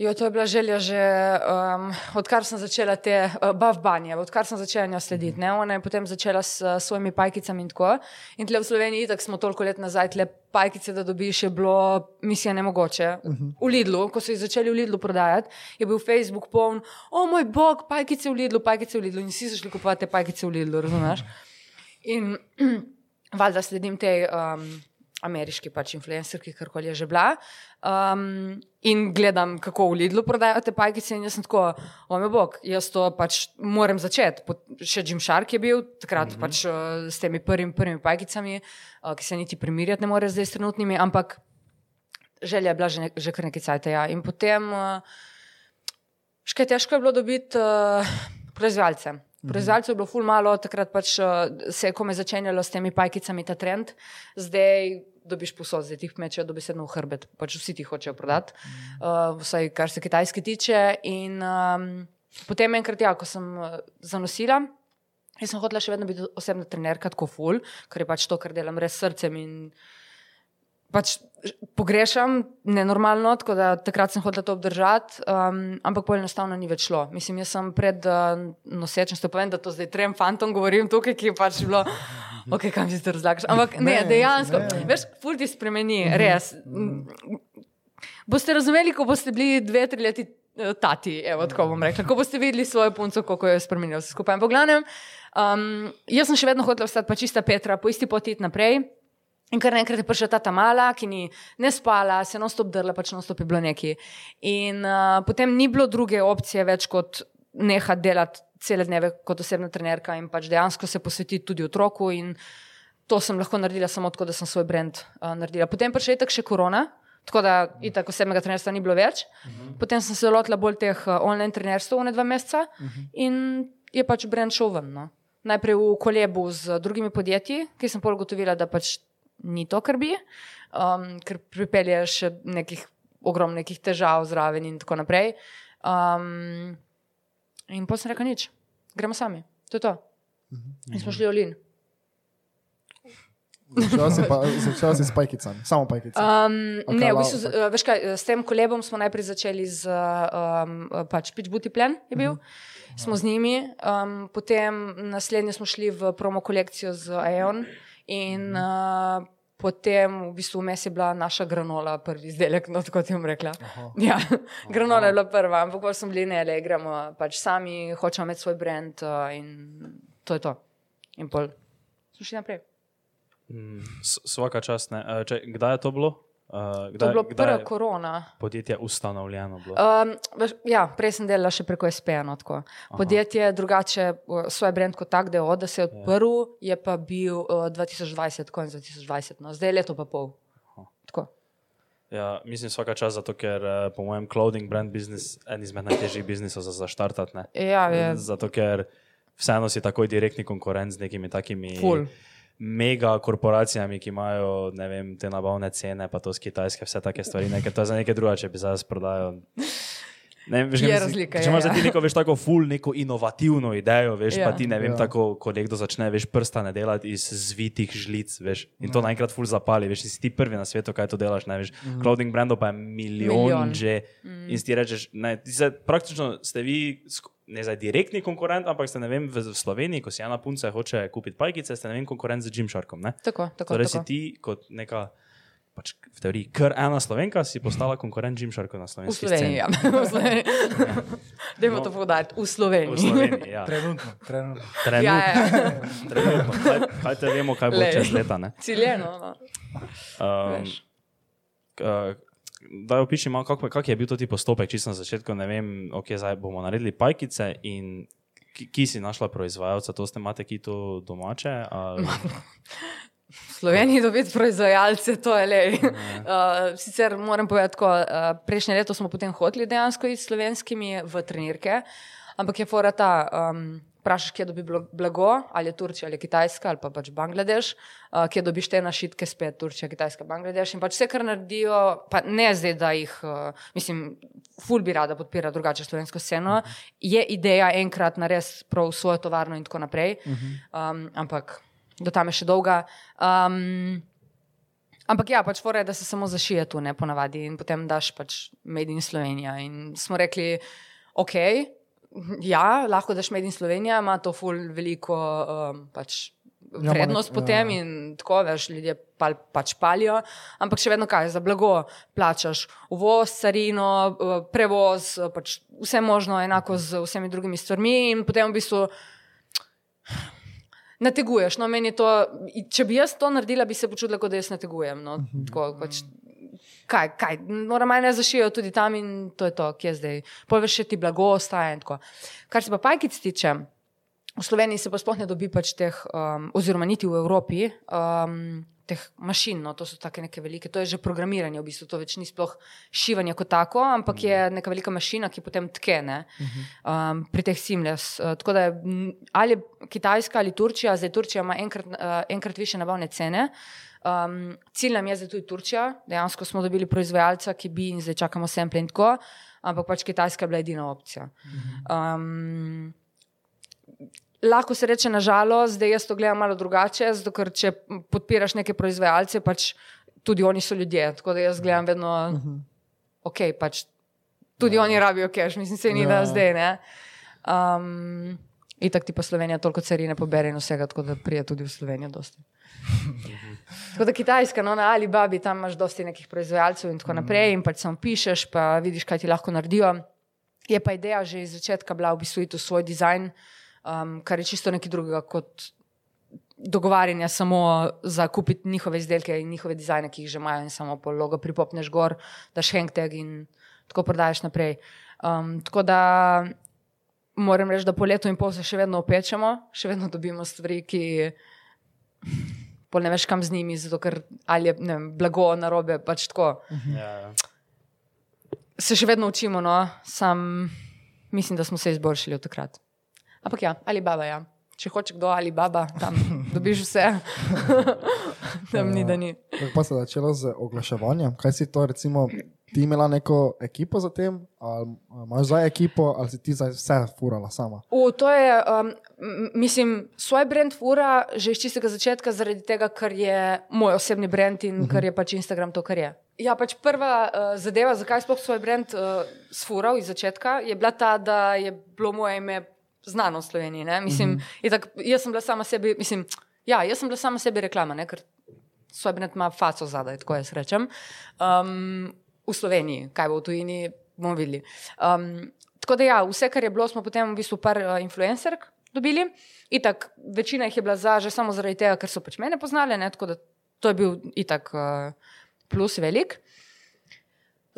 Jo, to je bila želja že um, odkar sem začela te uh, bavbanje, odkar sem začela njo slediti. Ne? Ona je potem začela s uh, svojimi pajkicami in tako. In tle v Sloveniji, tako smo toliko let nazaj, tle pajkice, da dobiš, je bilo misija nemogoče. V Lidlu, ko so jih začeli v Lidlu prodajati, je bil Facebook poln, o moj bog, pajkice v Lidlu, pajkice v Lidlu. In vsi so šli kupovati te pajkice v Lidlu, razumeš? In valjda sledim tej um, ameriški pač influencerki, karkoli je že bila. Um, in gledam, kako v Lidlu prodajajo te pajkice, in jaz sem tako, o moj bog, jaz to pač moram začeti. Še Jim Shark je bil takrat mm -hmm. pač uh, s temi prvimi, prvimi pajkicami, uh, ki se niti primirjati ne more zdaj s trenutnimi, ampak želja je bila že, ne, že kar nekaj cajt. Ja. In potem, uh, škaj težko je bilo dobiti uh, proizvajalce. Proizvajalcev je bilo ful malo, takrat pač uh, se je kome začenjalo s temi pajkicami ta trend, zdaj dobiš posod, zdaj ti jih mečejo dobesedno v hrbet, pač vsi ti hočejo prodati, uh, vsaj kar se kitajske tiče. In um, potem enkrat, ja, ko sem uh, zanosila. Jaz sem hotela še vedno biti osebna trenerka, tako ful, ker je pač to, kar delam res srcem in pač pogrešam, nenormalno, tako da takrat sem hotela to obdržati, um, ampak bolj enostavno ni več šlo. Mislim, jaz sem pred uh, nosečnostjo, povem, da to zdaj trem fantom govorim tukaj, ki je pač bilo, ok, kam si to razlagaš. Ampak ne, Ne, dejansko, ne. veš, ful ti spremeni, res. Boste razumeli, ko boste bili dve, tri leti eh, tati, evo, tako bom rekla, ko boste videli svojo punco, kako jo je spremenil vse skupaj. Ampak, glavnem, um, jaz sem še vedno hotela ostati pa čista Petra, po isti poti naprej. In kar naenkrat je prišla ta ta mala, ki ni ne spala, se je non-stop drla, pač non-stop je bilo neki. In uh, potem ni bilo druge opcije več kot nehati delati cele dneve kot osebna trenerka in pač dejansko se posvetiti tudi otroku. In to sem lahko naredila samo tako, da sem svoj brand uh, naredila. Potem pa še je tako še korona. Tako da, itak osebnega trenerstva ni bilo več. Uh -huh. Potem sem se lotila bolj teh uh, online trenerstv, one dva meseca uh -huh. in je pač brand šel ven. No. Najprej v kolebu z drugimi podjetji, ki sem pol ugotovila, da pač ni to, kar bi, um, ker pripelje še nekih ogromnih težav zraven in tako naprej. Um, in potem sem rekla nič. gremo sami. To je to. Mhm. In smo šli v Lin. Začela si, pa, začela si s pajkicami, samo pajkicami. Um, Ok, ne, v bistvu, z- uh, veš kaj, s tem kolebom smo najprej začeli z um, uh, pač Pitch Booty Plan, je bil. Smo z njimi, um, potem naslednje smo šli v promo kolekcijo z Aeon in uh, potem v bistvu vmes je bila naša granola, prvi izdelek, no ti bom rekla. Ja, granola je bila prva, ampak pa smo bili ne, le gremo pač sami, hočemo imeti svoj brand uh, in to je to. In pol smo šli naprej. Mm, Svaka čast. ne. Eh, Če, kdaj je to bilo? Uh, To je bilo prva korona. podjetje ustanovljeno? Bilo? Um, ja, prej sem delala še preko tako. Podjetje drugače, uh, svoj brand kot tak, da je od, da se je odprl, je pa bil uh, 2020, konec 2020, no. zdaj je leto pa pol. Ja, mislim, svaka čas, zato ker eh, po mojem clothing brand business en izmed najtežjih biznisov za zaštartati. Ja, je, Zato ker vseeno si takoj direktni konkurent z nekimi takimi. Ful. Mega korporacijami, ki imajo ne vem, te nabavne cene, pa to z Kitajske, vse take stvari. Nekaj, to je za nekaj drugega, če bi zdaj prodajal. Ne, veš, Je razlika, Če ja, imaš ja. ja. ti neko, veš, tako ful, neko inovativno idejo, veš, ja. Ja. pa ti ne vem, Ja. ja. tako, ko nekdo začne, veš, prstane delati iz zvitih žlic, veš, in to naenkrat ful zapali, veš, si ti prvi na svetu, kaj to delaš, ne veš. Mm. Clothing brandov pa je milijon, Milijon. že. Mm. In si ti rečeš, ne, ti se, praktično ste vi. sk- Ne zdaj direktni konkurent, ampak ste vem, v Sloveniji, ko si ena punca hoče kupiti pajkice, ste vem, konkurent z Gymsharkom. ne? tako, tako. Torej si tako. ti kot neka, pač v teoriji, kar ena slovenka, si postala konkurent Gymsharku na slovenski Sloveniji, ja. v Sloveniji. Dajmo to povedati, v sceni. Sloveniji. V Sloveniji, ja. Trenutno, trenutno. Trenutno, Ja, ja. trenutno. Kaj, kaj te vemo, kaj bo Lej. čez leta. ne? Ciljeno. No. Um, Veš. Da opiši malo, kako kak je bil to ti postopek, čisto na začetku. Ne vem, ok, zdaj bomo naredili pajkice in ki, ki si našla proizvajalca, to ste imate ki to domače? Ali... V Sloveniji dobiti proizvajalce, to je le. Uh, sicer moram povedati, da uh, prejšnje leto smo potem hoteli dejansko s slovenskimi v trenirke, ampak je fora ta. Um, Vprašaš, kje dobi blago, ali je Turčija ali Kitajska ali pa pač Bangladeš, uh, kje dobiš te našitke, spet Turčija, Kitajska, Bangladeš. In pač vse, kar naredijo, pa ne zdaj, da jih, uh, mislim, ful bi rada podpira drugače slovensko sceno, je ideja enkrat narediti prav svojo tovarno in tako naprej. Um, ampak do tam je še dolga. Um, ampak ja, pač fora je, da se samo zašije tu, ne ponavadi, in potem daš pač Made in Slovenija. In smo rekli, ok, ja, lahko daš Made in Slovenija, ima to ful veliko um, pač. Ja, Vrednost ma nek- potem ja. in tako, veš, ljudje pal, pač palijo, ampak še vedno kaj, za blago plačaš, uvoz, carino, eh, prevoz, eh, pač vse možno, enako z vsemi drugimi stvarmi, in potem v bistvu nateguješ. No, meni je to, če bi jaz to naredila, bi se počutila, kot da jaz nategujem. No, tako, pač, kaj, kaj, normalno ne zašijo tudi tam in to je to, ki je zdaj. Poveš, ti blago ostaja in tako. Kar se pa pajkic tiče. V Sloveniji se pa sploh ne dobi pač teh, um, oziroma niti v Evropi, um, teh mašin, no, to so tako neke velike, to je že programiranje, v bistvu to več ni sploh šivanje kot tako, ampak je neka velika mašina, ki potem tkene um, pri teh simles. Uh, tako da je ali Kitajska ali Turčija, zdaj Turčija ima enkrat, uh, enkrat više nabavne cene. Um, cilj nam je zdaj tudi Turčija, dejansko smo dobili proizvajalca, ki bi in zdaj čakamo semple in tako, ampak pač Kitajska je bila edina opcija. Um, Lahko se reče, nažalost, da jaz to gledam malo drugače, zato ker če podpiraš neke proizvajalce, pač tudi oni so ljudje. Tako da jaz gledam vedno, ok, pač tudi ja. oni rabijo cash, mislim, se ni ja. da zdaj. Ne? Um, Itak ti pa Slovenija toliko carine pobere in vsega, tako da prije tudi v Slovenijo dosti. Tako da Kitajska, no, na Alibabi, tam imaš dosti nekih proizvajalcev in tako naprej, in pač samo pišeš, pa vidiš, kaj ti lahko naredijo. Je pa ideja že iz začetka bila v bistvu svoj dizajn, um, kar je čisto nekaj drugega kot dogovarjanje samo za kupiti njihove izdelke in njihove dizajne, ki jih že imajo, in samo po logo pripopneš gor, daš hangtag in tako prodajaš naprej. Um, tako da moram reči, da po letu in pol se še vedno opečemo, še vedno dobimo stvari, ki pol ne veš kam z njimi, zato ker ali je ne vem, blago narobe, pač tako Ja, ja. se še vedno učimo, no, sam mislim, da smo se izboljšali od takrat. Ampak ja, ali baba, ja. Če hoče kdo ali baba, tam dobiš vse. tam ni, da ni. Kako pa se je začelo z oglaševanjem? Kaj si to, recimo, ti imela neko ekipo za tem, ali imaš zdaj ekipo, ali si ti zdaj vse furala sama? U, to je, um, mislim, svoj brand fura že iz čistega začetka, zaradi tega, ker je moj osebni brand in ker je pač Instagram to, kar je. Ja, pač prva uh, zadeva, zakaj sploh svoj brand uh, sfural iz začetka, je bila ta, da je bilo moje ime znano v Sloveniji. ne. Mislim, itak, jaz sem bila sama sebi, mislim, ja, jaz sem bila sama sebi reklama, ne, ker brand ima faco zadaj, tako jaz rečem. Um, v Sloveniji, kaj bo v tujini, bomo videli. Um, tako da, ja, vse, kar je bilo, smo potem v bistvu par uh, influencerk dobili. Itak, večina jih je bila za, že samo zaradi tega, ker so pač mene poznali, ne, tako da to je bil itak uh, plus velik.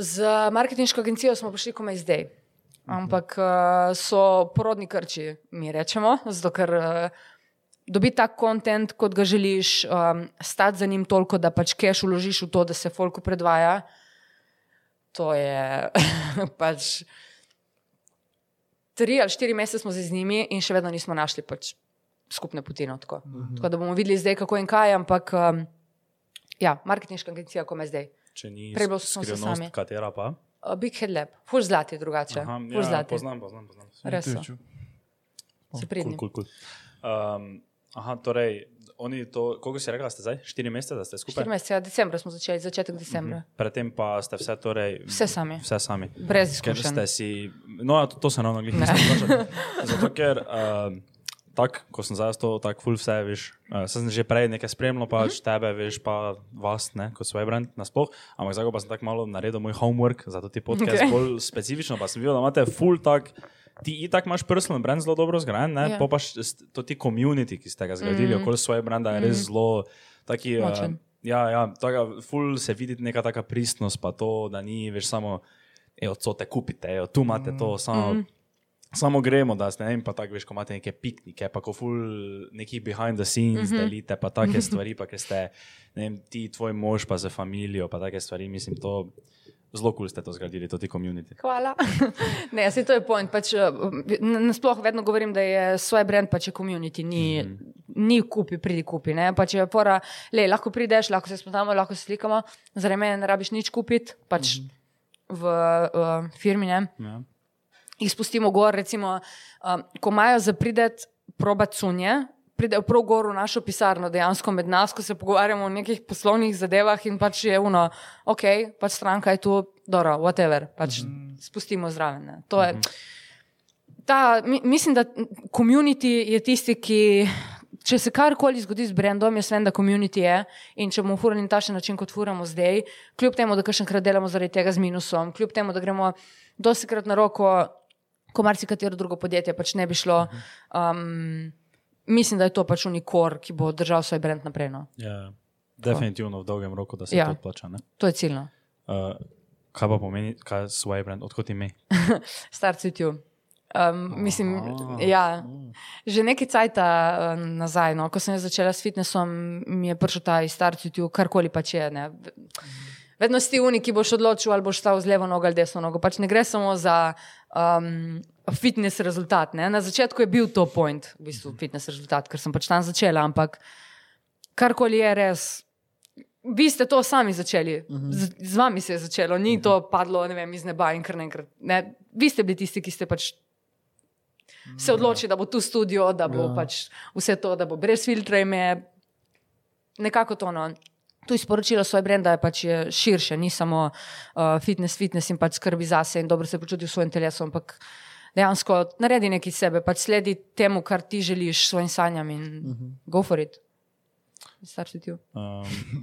Z marketinško agencijo smo prišli komaj zdaj. Ampak uh, so porodni krči, mi rečemo, zato ker uh, dobi tak kontent, kot ga želiš, um, stati za njim toliko, da pač keš uložiš v to, da se folku predvaja. To je pač. Tri ali štiri mesece smo z njimi in še vedno nismo našli pač skupne poti. No, tako. tako da bomo videli zdaj, kako in kaj, ampak um, ja, marketinška agencija, komaj zdaj. Če ni Prej bilo smo se skrivnost, sami. katera pa? Uh, Big Head Lab, full zlati drugače. Aha, Full ja, zlati. poznam, poznam. poznam. Res. Ču. Se pridni. Cool, cool, cool. Um, aha, torej, oni to, koliko si rekla, ste zdaj? Štiri mesece, da ste skupaj? Štiri mesece, ja, decembra smo začeli, začetek decembra. Predtem pa ste vse, torej, Vse sami. Vse sami. Brez Ker izkušenj. ste si, no, ja, to, to se ravno glede tega. Zato, ker um, tako, ko sem zdaj to tako full vse, veš, uh, sem že prej nekaj spremljal, pač Mhm. tebe, veš, pa vas, ne, kot svoj brand nasploh, ampak zdaj pa sem tako malo naredil moj homework, zato ti podcast okay. bolj specifično, pa sem videl, da imate full tak. Ti itak imaš personal brand zelo dobro zgrajen, ne? Ja. pa pa š- s- to ti community, ki ste ga zgradili mm. okoli svoje branda, je res zelo taki. Uh, Močen. ja, ja, taka, full se vidi neka taka pristnost, pa to, da ni več samo, evo, co te kupite, evo, tu imate to, samo. Mm. Samo gremo, da ste, ne vem, pa tako veš, ko imate neke piknike, pa ko ful nekih behind the scenes mm -hmm. delite, pa take stvari, pa ker ste, ne vem, ti, tvoj mož, pa za familijo, pa take stvari, mislim, to zelo kul cool ste to zgradili, to ti community. Hvala. ne, se to je point. Pač, eh, na- nasploh vedno govorim, da je svoj brand pač je community, ni, mm. ni kupi, pridi kupi. Ne? Pač je pora, le, lahko prideš, lahko se spoznamo, lahko se slikamo, zaradi mene ne rabiš nič kupiti, pač mm. v uh, firmi. Ne? Ja. Jih spustimo gor, recimo, um, ko imajo za prideti probat sunje. Pridejo prav gor v našo pisarno, dejansko med nas, ko se pogovarjamo o nekih poslovnih zadevah, in pač je uno, ok, pač stranka je tu, dobro, whatever, pač mm. spustimo zraven. Ne. To je. Ta, mi, mislim, da community je tisti, ki. Če se karkoli zgodi z brendom, jaz vem, da community je in če bomo furali na takšen način, kot furamo zdaj, kljub temu, da kakšenkrat delamo zaradi tega z minusom, kljub temu, da gremo dosti krat na roko, ko marsikatero drugo podjetje pač ne bi šlo. Um, mislim, da je to pač unikor, ki bo držal svoj brend naprej. No. Ja, definitivno v dolgem roku, da se Ja. to odplača. ne. To je ciljno. Uh, kaj pa pomeni, kaj je svoj brand, odkot ime? Star CTU. Um, mislim, ja, že nekaj cajta uh, nazaj, no, ko sem začela s fitnessom, mi je prišel ta iz Star CTU, karkoli pač je. Ne. Vedno si ti unik, ki boš odločil, ali boš stal z levo nogo ali desno nogo. Pač ne gre samo za um, fitness rezultat. Ne. Na začetku je bil to point, v bistvu fitness rezultat, ker sem pač tam začela, ampak karkoli je res. Vi ste to sami začeli, z, z vami se je začelo, ni to padlo vem, iz neba in kar naenkrat. Ne. Vi ste bili tisti, ki ste pač se odločili, da bo tu studio, da bo Ja. pač vse to, da bo brez filtra. Nekako to. No. Tu je sporočilo svoje brenda, je pač je širše, ni samo uh, fitness, fitness in pač skrbi zase in dobro se počuti v svojem telesu, ampak dejansko naredi nekaj sebe, pač sledi temu, kar ti želiš, svojim sanjam in uh -huh. go for it. Starši ti. Um,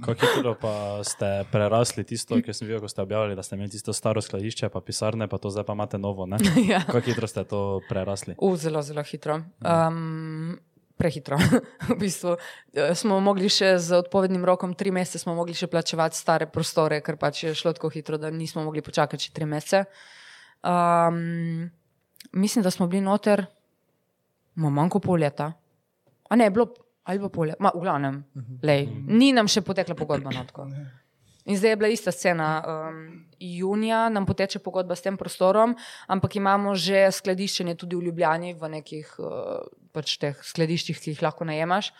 kako hitro pa ste prerasli tisto, kar sem videl, ko ste objavili, da ste imeli tisto staro skladišče, pa pisarne, pa to zdaj pa imate novo. ne? ja. Kako hitro ste to prerasli? U, zelo, zelo hitro. Um, prehitro. v bistvu eh, smo mogli še z odpovednim rokom, tri mesece smo mogli še plačevati stare prostore, ker pač je šlo tako hitro, da nismo mogli počakati še tri mesece. Um, mislim, da smo bili noter, ma manj kot pol leta. A ne, je bilo ali pa pol leta, v glavnem, lej, ni nam še potekla pogodba. No, tako. In zdaj je bila ista scena. Um, junija nam poteče pogodba s tem prostorom, ampak imamo že skladiščenje tudi v Ljubljani, v nekih uh, pač teh skladiščih, ki jih lahko najemaš,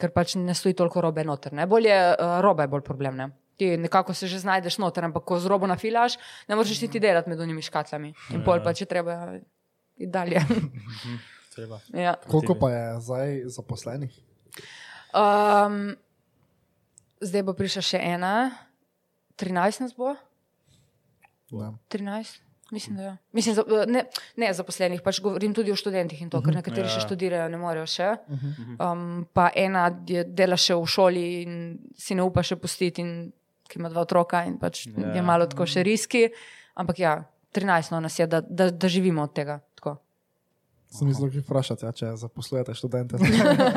ker pač ne stoji toliko robe noter. Ne? Bolje uh, roba je bolj problem. Ne? Ti nekako se že znajdeš noter, ampak ko z robo nafilaš, ne moreš niti delati med unimi škatlami. In pol pa če treba iti dalje. Treba. ja. Koliko pa je zdaj zaposlenih? um, zdaj bo prišla še ena, 13 nas bo. Ne. 13? Mislim, da je. Mislim, za, eh, ne, ne zaposlenih, pač govorim tudi o študentih in to, ker nekateri Ja. še študirajo, ne morejo še. Um, pa ena je, dela še v šoli in si ne upa še pustiti, in, ki ima dva otroka in pač Ja. je malo tako še riski. Ampak ja, 13 no, nas je, da, da, da živimo od tega. Sem mislil, da vprašate, ja, če zaposlujete študente.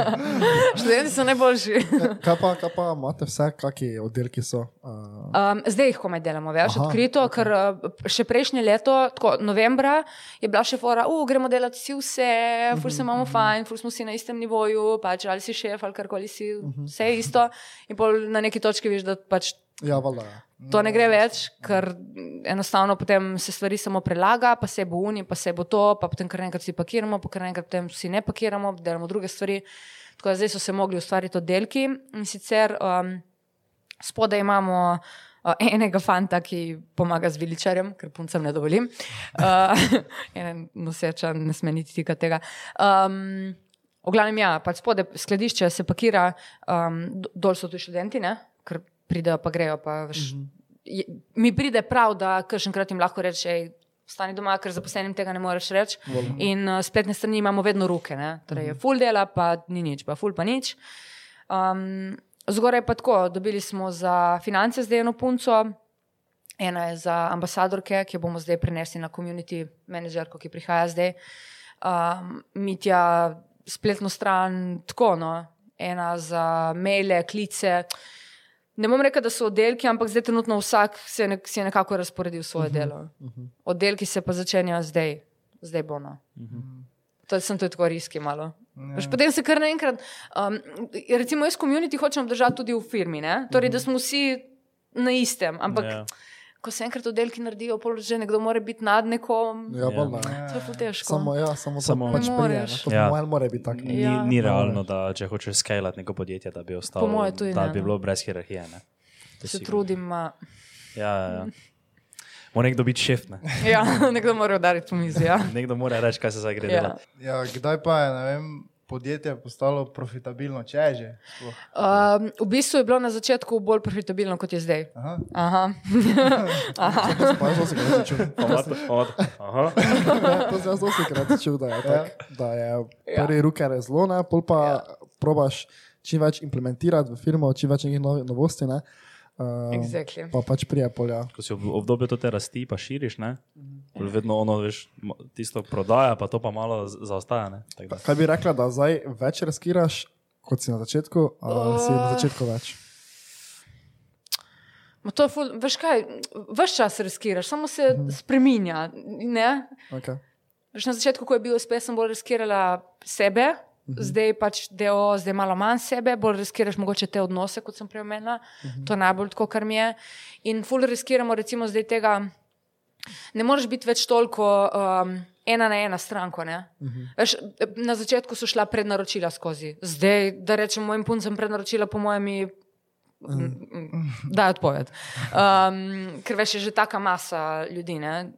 Študenti so najboljši. kaj, pa, kaj pa imate vse, kakšni oddelki so? Uh, Um, zdaj jih komaj delamo, veš, Aha, odkrito, okay. ker uh, še prejšnje leto, tako novembra, je bila še fora, uh, gremo delati vsi vse, ful se imamo fajn, ful smo si na istem nivoju, pač ali si šef ali karkoli si, vse je isto. In pol na neki točki veš, da pač ja, valjda. ja. to ne gre več, ker enostavno potem se stvari samo prelaga, pa se bo uni, pa se bo to, pa potem kar enkrat si pakiramo, pa kar enkrat potem si ne pakiramo, delamo druge stvari. Tako da zdaj so se mogli ustvariti oddelki in sicer um, spodaj imamo uh, enega fanta, ki pomaga z viličarjem, ker puncem ne dovolim. Uh, en noseča ne sme niti tika tega. Um, v glavnem, ja, pač spodaj skladišče se pakira, um, do- dol so tu študenti, ne? ker pridejo, pa grejo. Pa, veš, je, mi pride prav, da kršenkrat jim lahko rečeš. Stani doma, ker zaposlenim tega ne moreš reči. In uh, spletne strani imamo vedno roke, ne? torej je full dela, pa ni nič, pa full pa nič. Um, zgoraj pa tako, dobili smo za finance zdaj eno punco, ena je za ambasadorke, ki jo bomo zdaj prenesli na community managerko, ki prihaja zdaj. Um, Mitja, spletno stran, tako no, ena za maile, klice. Ne bom rekel, da so oddelki, ampak zdaj trenutno vsak se je, nek, si je nekako razporedil svoje uh -huh, delo. Uh -huh. Oddelki se pa začenjajo zdaj, zdaj bo no. Uh -huh. To sem tudi tako riski malo. Ja. Potem se kar naenkrat, um, recimo jaz komunity hočem držati tudi v firmi, ne? torej da smo vsi na istem, ampak Ja. Ja. ko se enkrat oddelki naredijo, pol že nekdo mora biti nad nekom, Ja, ja. to je ful težko. Samo, ja, samo, Samo- pač Ne prije, ne. To Ja. po mojem mora biti tako. Ni, Ja. ni realno, da če hočeš skalati neko podjetje, da bi ostalo, Po moje tudi da ne, bi bilo brez hierarhije. Ne? To se sigurno. trudim. a- Ja, ja, ja. Mora nekdo biti šef, ne? Ja, nekdo mora udariti po mizi. Ja. nekdo mora reči, kaj se zdaj gre Ja. delati. Ja, kdaj pa je ne vem, podjetje postalo profitabilno, če je že? sploh? Um, v bistvu je bilo na začetku bolj profitabilno, kot je zdaj. Aha. Aha. Pa jaz sem se čutil. Aha. To sem jaz dosti krat čutil, da je, tak, da je prvi ruke zelo, ne, pol pa ja. probaš čim več implementirati v firmo, čim več nekih novi- novosti. Ne. Um, Exactly. Pa pač prije polja. Ko si v obdobju to te rasti, pa širiš, ne? Vedno ono, veš, tisto prodaja, pa to pa malo zaostaja. Kaj bi rekla, da zdaj več riskiraš, kot si na začetku, ali si na začetku več? Ma to je ful, veš kaj, veš čas riskiraš, samo se spremenja. Ne? Okay. Veš, na začetku, ko je bil uspeh, sem bolj riskirala sebe, zdaj pač deo, zdaj malo manj sebe, bolj riskiraš mogoče te odnose, kot sem prej omenila. To je najbolj tako, kar mi je. In ful riskiramo, recimo, zdaj tega. Ne moreš biti več toliko um, ena na ena stranko. Uh -huh. Veš, na začetku so šla prednaročila skozi, zdaj, da rečem mojim puncem, prednaročila, po mojem, mi da odpoved. Um, ker veš, je že taka masa ljudi. Ne?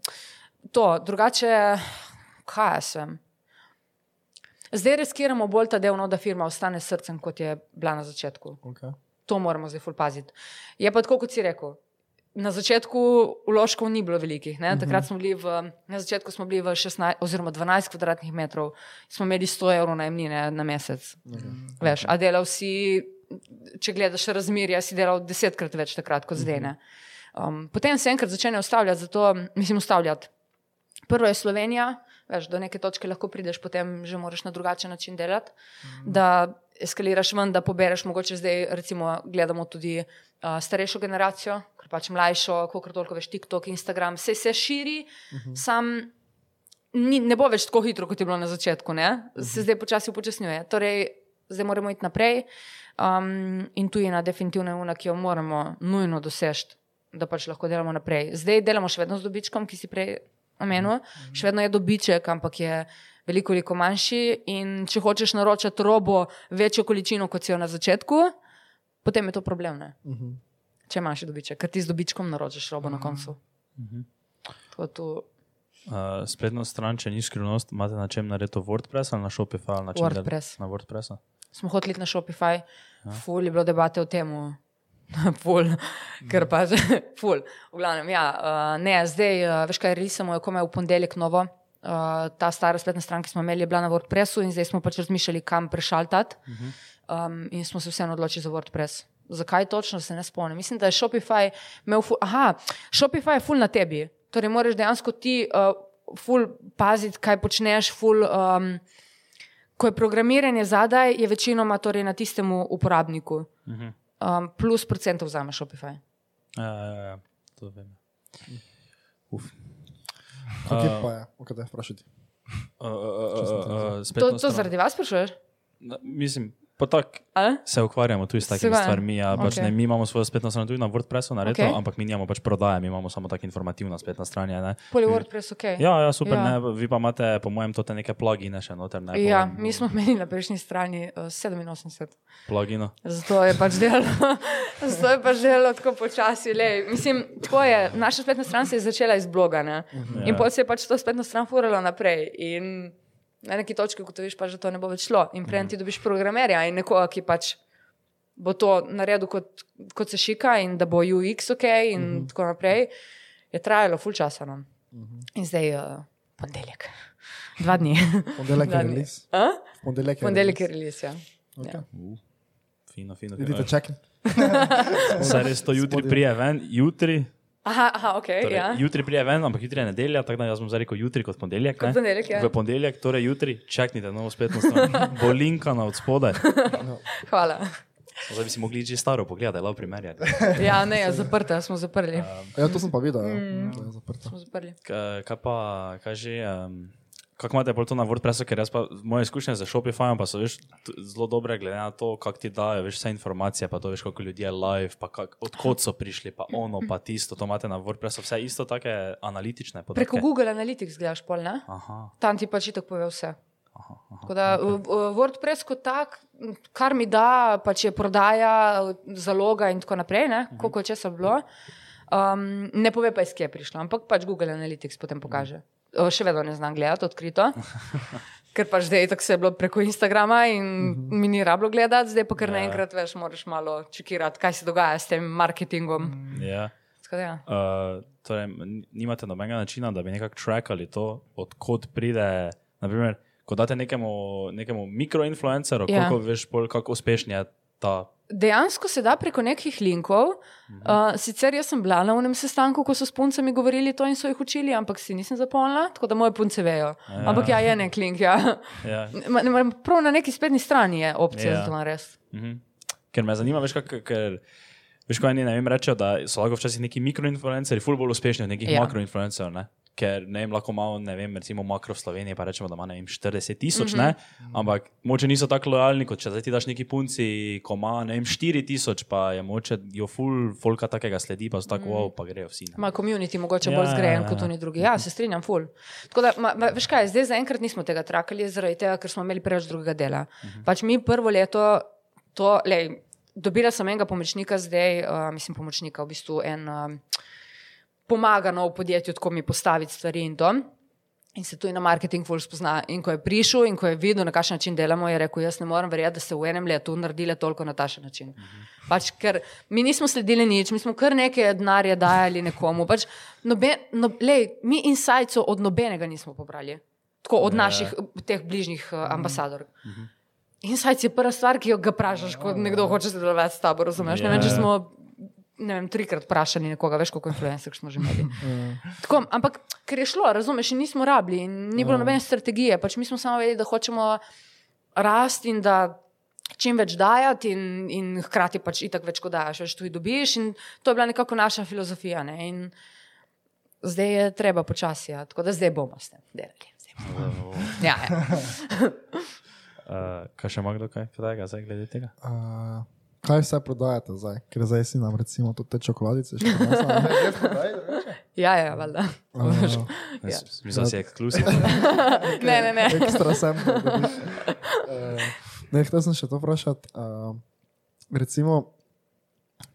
To, drugače, kaj sem. Zdaj riskiramo bolj ta del, no, da firma ostane s srcem, kot je bila na začetku. Okay. To moramo zdaj ful paziti. Je pa tako, kot si rekel. Na začetku vložkov ni bilo velikih. Ne? Takrat smo bili v, na začetku smo bili v 16 oziroma 12 kvadratnih metrov, smo imeli 100 evrov najemnine na mesec. Veš, a delal si, če gledaš razmerje, si delal desetkrat več takrat kot zdaj. ne. Um, potem se enkrat začne ustavljati, zato mislim ustavljati. Prvo je Slovenija, veš, do neke točke lahko prideš, potem že moraš na drugačen način delati, mm. da eskaliraš ven, da pobereš. Mogoče zdaj, recimo, gledamo tudi uh, starejšo generacijo, ker pač mlajšo, koliko toliko veš, TikTok, Instagram, vse se širi, mm -hmm. sam ni, ne bo več tako hitro, kot je bilo na začetku, ne? se zdaj počasi upočasnjuje. Torej, zdaj moramo iti naprej. Um, in tu je ena definitivna una, ki jo moramo nujno doseči, da pač lahko delamo naprej. Zdaj delamo še vedno z dobičkom, ki si prej omenil, še vedno je dobiček, ampak je veliko, veliko manjši. In če hočeš naročati robo večjo količino, kot si jo na začetku, potem je to problem. Ne? če imaš dobiček, ker ti z dobičkom naročiš robo na koncu. Tako tu Uh, spletno stran, če ni skrivnost, imate na čem narediti WordPress ali na Shopify ali na WordPress. Na WordPressu. smo hoteli iti na Shopify, ful je bilo debate o tem. Ful, ker pa že, ful. V glavnem, ja, uh, ne, zdaj, uh, veš kaj, risamo je komaj v ponedeljek novo. Uh, ta stara spletna stran, ki smo imeli, je bila na WordPressu in zdaj smo pač razmišljali, kam prešaltati. Um, in smo se vseeno odločili za WordPress. Zakaj točno se ne spomnim? Mislim, da je Shopify imel, ful, aha, Shopify je ful na tebi. Torej, moraš dejansko ti uh, ful paziti, kaj počneš, ful. Um, ko je programiranje zadaj, je večinoma torej na tistem uporabniku. Um, plus procentov vzame Shopify. Ja, ja, ja, to vem. Uf. Kje pa je, o kaj te vprašati? Uh, uh, uh, uh, uh, To, to zaradi vas sprašuješ? Mislim, Ali? se ukvarjamo tudi s takimi stvarmi. Ja, pač, Okej. ne, mi imamo svojo spletno stran tudi na WordPressu, naredjeno, Okej. ampak mi nimamo pač prodaje, mi imamo samo tako informativna spletna stran. Poli WordPress, ok. Ja, ja, super. Ja. Ne, vi pa imate, po mojem, tote neke plugine še noter. Ne, Ja, mojem, mi smo imeli na prejšnji strani uh, 87. Plugino. Zato je pač delo, zato je pač delo tako počasi. Lej. Mislim, tako je. Naša spletna stran se je začela iz bloga ne? in Ja. potem se je pač to spletno stran furalo naprej. In na neki točki ugotoviš, pač, da to ne bo več šlo. In prej ti dobiš programerja in nekoga, ki pač bo to naredil kot, kot se šika in da bo UX ok in uh -huh. tako naprej, je trajalo full časa. No? Uh -huh. In zdaj uh, ponedeljek, dva dni. Ponedeljek je release. A? Ponedeljek je Ponedeljek je release. release. Ja. Okay. Fino, fino. Fino. čekati. Saj res to jutri prije ven, jutri. Aha, aha, ok. Torej, ja. Jutri prije ven, ampak jutri je nedelja, tako da jaz bom zdaj rekel jutri kot ponedeljek. Kot ne. ponedeljek, ja. V ponedeljek, torej jutri, čaknite novo spletno stran. Bo linkana od spodaj. Hvala. Zdaj bi si mogli že staro pogledati, lahko primerjati. Ja, ne, je zaprta, smo zaprli. Ja, to sem pa videl. Ja. Mm. Zaprto. Smo zaprli. K- Kaj pa, kaj že, um, kako imate pol to na WordPressu, ker jaz pa moje izkušnje z Shopifyjem pa so veš, zelo dobre, glede na to, kako ti dajo veš, vse informacije, pa to veš, koliko ljudi je live, pa kak, odkot so prišli, pa ono, pa tisto, to imate na WordPressu, vse isto take analitične podatke. Preko Google Analytics gledaš pol, ne? Aha, Tam ti pač tako pove vse. Tako da v- WordPress kot tak, kar mi da, pač je prodaja, zaloga in tako naprej, ne? koliko je česa bilo. Um, ne pove pa, iz kje je prišlo, ampak pač Google Analytics potem pokaže. O, še vedno ne znam gledati odkrito. Ker pač zdaj tako se je bilo preko Instagrama in mi ni rablo gledati, zdaj pa kar Ja. naenkrat veš, moraš malo čekirati, kaj se dogaja s tem marketingom. ja. Tako Ja. Uh, torej, nimate nobenega načina, da bi nekako trackali to, odkot pride. Naprimer, ko date nekemu, nekemu mikroinfluencerju, Ja. koliko veš, pol, kako uspešen je ta. Dejansko se da preko nekih linkov. Uh, sicer jaz sem bila na unem sestanku, ko so s puncami govorili to in so jih učili, ampak si nisem zapomnila, tako da moje punce vejo. Ja. Ampak ja, je nek link. Ja. Ja. Prav na neki spletni strani je opcija Ja. za to narediti. Mhm. Ker me zanima, veš, kak, ker. Veš, ko eni vem, rečejo, da so lahko včasih neki mikroinfluencerji, ful bolj uspešni od nekih ja. makroinfluencerjev. Ne? Ker ne vem, lahko malo, ne vem, recimo makro v Sloveniji, pa rečemo, da ima ne vem, 40 tisoč, mm -hmm. Mhm. ampak moče niso tako lojalni, kot če zdaj ti daš neki punci, ko ima ne vem, 4 tisoč, pa je moče jo ful, folka takega sledi, pa so tako, mm. wow, pa grejo vsi. Ne? Ma community mogoče Ja, bolj zgrajen ja, kot ja. oni drugi. Ja, se strinjam, ful. Tako da, ma, ma, veš kaj, zdaj zaenkrat nismo tega trakali, zaradi tega, ker smo imeli preveč drugega dela. Pač mi prvo leto, to, lej, dobila sem enega pomočnika, zdaj, uh, mislim, pomočnika, v bistvu en um, pomaga nov podjetju, tako mi postaviti stvari in to. In se tu in na marketing ful spozna. In ko je prišel in ko je videl, na kakšen način delamo, je rekel: Jaz ne morem verjeti, da ste v enem letu naredili toliko na tašen način. Pač, ker mi nismo sledili nič, mi smo kar nekaj denarja dajali nekomu. Pač, nobe, no, lej, mi insights od nobenega nismo pobrali, tako od Ja. naših teh bližnjih uh, ambasadorjev. Insights je prva stvar, ki jo ga vprašaš, ko nekdo hoče sodelovati s tabo. Razumeš? Ne vem, če Ja. smo ne vem, trikrat vprašali nekoga, veš, koliko influencerjev smo že imeli. Tako, ampak ker je šlo, razumeš, in nismo rabili, in ni bilo nobene strategije. Pač mi smo samo vedeli, da hočemo rasti in da čim več dajati, in, in hkrati pač itak več, ko daš, več tudi dobiš. In to je bila nekako naša filozofija. Ne? In zdaj je treba počasi, ja. tako da zdaj bomo s tem delali. Ja, ja. Uh, kaj še ima kdo kaj tega, zdaj glede tega? Uh, kaj vse prodajate zdaj? Ker zdaj si nam recimo tudi te čokoladice. še prinesla, ja, ja valjda. Uh, Ja. Mislim, da si ekskluziv. Ne, ne, ne. Ekstra sem. Uh, ne, hotel sem še to vprašati. Uh, recimo,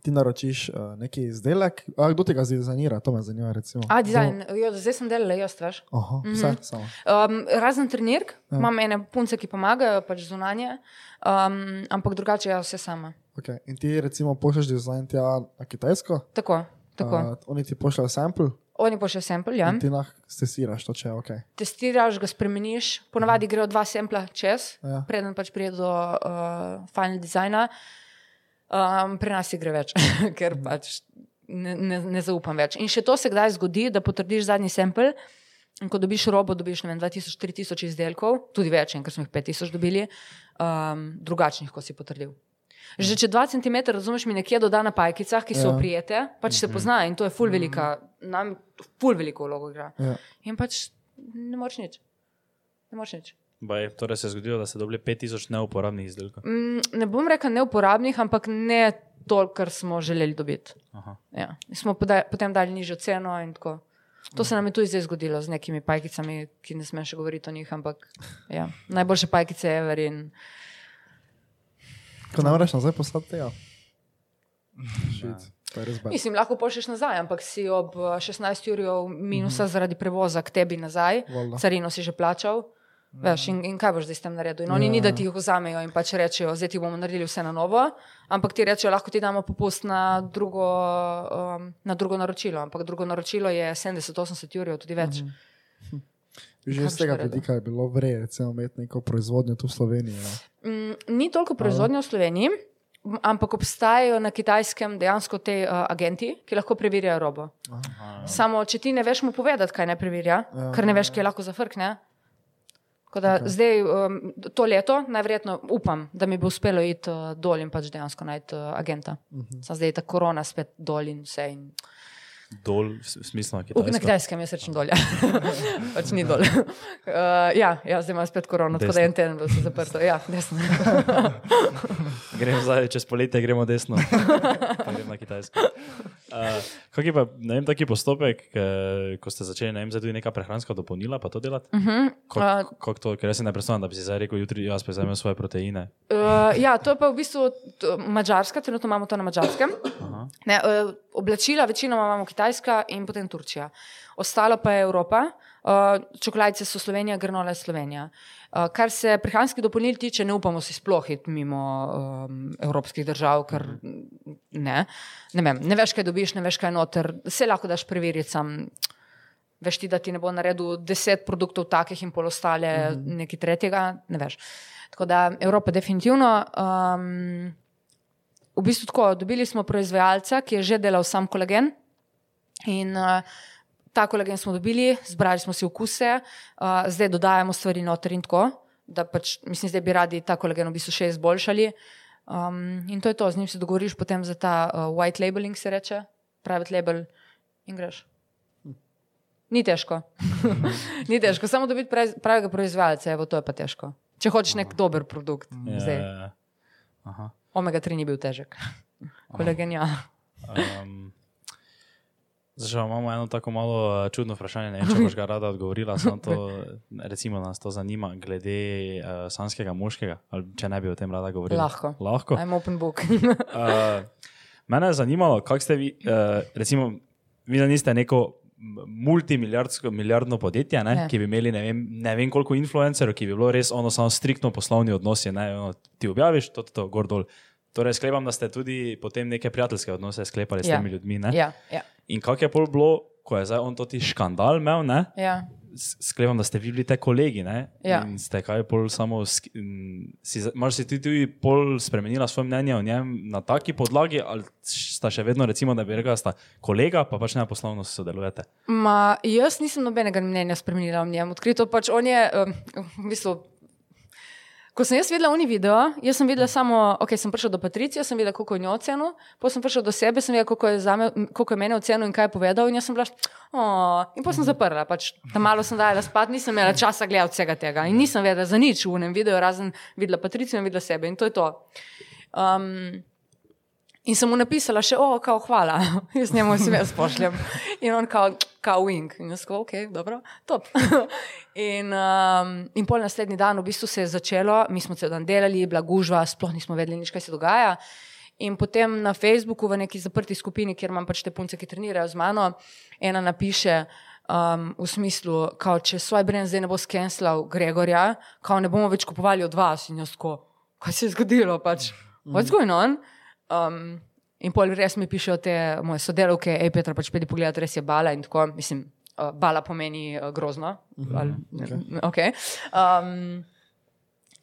ti naročiš uh, neki izdelek, a kdo ti ga dizajnira, to me zanima. Recimo. A, dizajn, jo, zdaj sem delala, jaz veš. Aha, vse, samo. Um, razen trenirk, ja. imam ene punce, ki pomagajo, pač zunanje, um, ampak drugače jaz vse sama. Okay. In ti recimo pošlješ dizajn tja na Kitajsko, Tako, tako. Uh, oni ti pošljajo sample, Oni pošljajo sample, ja. in ti lahko stesiraš to, če je ok. Testiraš, ga spremeniš, ponavadi grejo dva sampla čez, Ja. preden pač pride do uh, final designa. Um, pri nas jih gre več, ker pač ne, ne, ne zaupam več. In še to se kdaj zgodi, da potrdiš zadnji sample. In ko dobiš robo, dobiš ne vem, 2000-3000 izdelkov, tudi več, ker smo jih 5000 dobili, um, drugačnih, kot si potrdil. Že če 2 cm, razumeš, mi nekje doda na pajkicah, ki so Ja. oprijete, pač se pozna in to je ful velika, nam ful veliko vlogo igra. Ja. In pač ne moreš nič. Ne moreš nič. Baj, torej se je zgodilo, da ste dobili 5000 neuporabnih izdelkov. Mm, ne bom rekel neuporabnih, ampak ne toliko, kar smo želeli dobiti. Aha. Ja. Smo podaj, potem dali nižjo ceno in tako. To se nam je tudi zdaj zgodilo z nekimi pajkicami, ki ne smem še govoriti o njih, ampak ja. najboljše pajkice je Ever in Ko ne moreš nazaj poslati tega. Mislim, lahko pošlješ nazaj, ampak si ob eh, 16 urjev minusa zaradi prevoza k tebi nazaj, Valjda. carino si že plačal. Veš, in, in kaj boš zdaj s tem naredil? In oni Ja. ni, da ti jih vzamejo in pač rečejo, zdaj ti bomo naredili vse na novo, ampak ti rečejo, lahko ti damo popust na drugo, um, na drugo naročilo. Ampak drugo naročilo je 70-80 urjev, tudi več. Že iz tega vidika je bilo vredno, recimo, imeti neko proizvodnjo tu v Sloveniji. Ne? Mm, ni toliko proizvodnje v Sloveniji, ampak obstajajo na kitajskem dejansko te uh, agenti, ki lahko preverjajo robo. Samo, če ti ne veš mu povedati, kaj ne preverja, Ja. ker ne veš, kaj lahko zafrkne. Tako Da, okay. Zdaj, um, to leto, najverjetno upam, da mi bo uspelo iti uh, dol in pač dejansko najti uh, agenta. Uh -huh. Zdaj je ta korona spet dol in vse. In... Dol, v smislu na V, na kitajskem jaz rečem dol. Ja. pač ni dol. Uh, ja, ja, zdaj imam spet korono, tako da en teden bilo vse zaprto. Ja, desno. Gremo zdaj, čez poletje gremo desno. Pa gremo na Kitajsko. Uh, kak je pa, vem, taki postopek, ke, ko ste začeli, vem, tudi neka prehranska dopolnila, pa to delati? Uh -huh. Kako kak to, ker jaz si ne predstavljam, da bi si zdaj rekel, jutri jaz pa vzamem svoje proteine. Uh, ja, to je pa v bistvu t- Mačarska, trenutno imamo to na Mačarskem. Ne, uh, oblačila večinoma imamo Kitajska in potem Turčija. Ostalo pa je Evropa, uh, čokoladice so Slovenija, granola je Slovenija. Uh, kar se prehranskih dopolnil tiče, ne upamo si sploh iti mimo um, evropskih držav, ker ne. Ne, vem, ne veš, kaj dobiš, ne veš, kaj je noter. Vse lahko daš preveriti sam. Veš ti, da ti ne bo naredil deset produktov takih in pol ostale mm -hmm. nekaj tretjega, ne veš. Tako da Evropa definitivno. Um, v bistvu tako, dobili smo proizvajalca, ki je že delal sam kolagen. In uh, ta kolagen smo dobili, zbrali smo si okuse, uh, zdaj dodajamo stvari noter in tako, da pač, mislim, zdaj bi radi ta kolagen v bistvu še izboljšali. Um, in to je to, z njim se dogovoriš potem za ta uh, white labeling, se reče, private label in greš. Ni težko. Ni težko, samo dobiti pravega proizvajalca, evo, to je pa težko. Če hočeš nek dober produkt. Zdaj, Ja, aha. omega 3 ni bil težek. Kolagen, ja. Um, Zdaj imamo eno tako malo eh, čudno vprašanje, ne vem, če boš ga rada odgovorila, samo to, recimo nas to zanima, glede uh, sanskega moškega, ali če ne bi o tem rada govorila. Lahko. Lahko. I'm open book. Uh, mene je zanimalo, kako ste vi, uh, recimo, vi da niste neko multimilijardsko milijardno podjetje, ne, Ne. ki bi imeli ne vem, ne vem koliko influencerjev, ki bi bilo res ono samo striktno poslovni odnosi, ne, ono, ti objaviš, to, to, to, gor dol. Torej, sklepam, da ste tudi potem neke prijateljske odnose sklepali s Ja. temi ljudmi. Ne? ja, ja, In kako je pol bilo, ko je zdaj on to ti škandal imel, ne? ja. Sklepam, da ste vi bili te kolegi, ne? Ja. In ste kaj pol samo, si, mar si ti tudi pol spremenila svoje mnenje o njem na taki podlagi, ali sta še vedno, recimo, da bi rekla, sta kolega, pa pač ne poslovno sodelujete. Ma, jaz nisem nobenega mnenja spremenila o njem. Odkrito pač on je, um, v bistvu, ko sem jaz videla oni video, jaz sem videla samo, ok, sem prišla do Patricije, sem videla, koliko je njo ocenil, potem sem prišla do sebe, sem videla, koliko je, zame, koliko je mene ocenil in kaj je povedal in jaz sem bila, oh, in potem sem zaprla, pač tam malo sem dajala spat, nisem imela časa gledati vsega tega in nisem vedela za nič v enem videu, razen videla Patricijo in videla sebe in to je to. Um, In sem mu napisala še, o, kao, hvala, jaz njemu sem jaz pošljem. In on kao, kao wing. In jaz kao, ok, dobro, top. In, um, in pol naslednji dan v bistvu se je začelo, mi smo cel dan delali, bila gužva, sploh nismo vedeli nič, kaj se dogaja. In potem na Facebooku, v neki zaprti skupini, kjer imam pač te punce, ki trenirajo z mano, ena napiše um, v smislu, kao, če svoj brend zdaj ne bo skenslal Gregorja, kao ne bomo več kupovali od vas. In jaz tako, kaj se je zgodilo, pač, what's going on? Um, in pol res mi pišejo te moje sodelavke, hej Petra, pač pedi pogled, res je bala in tako, mislim, uh, bala pomeni uh, grozno. Ali, okay. um,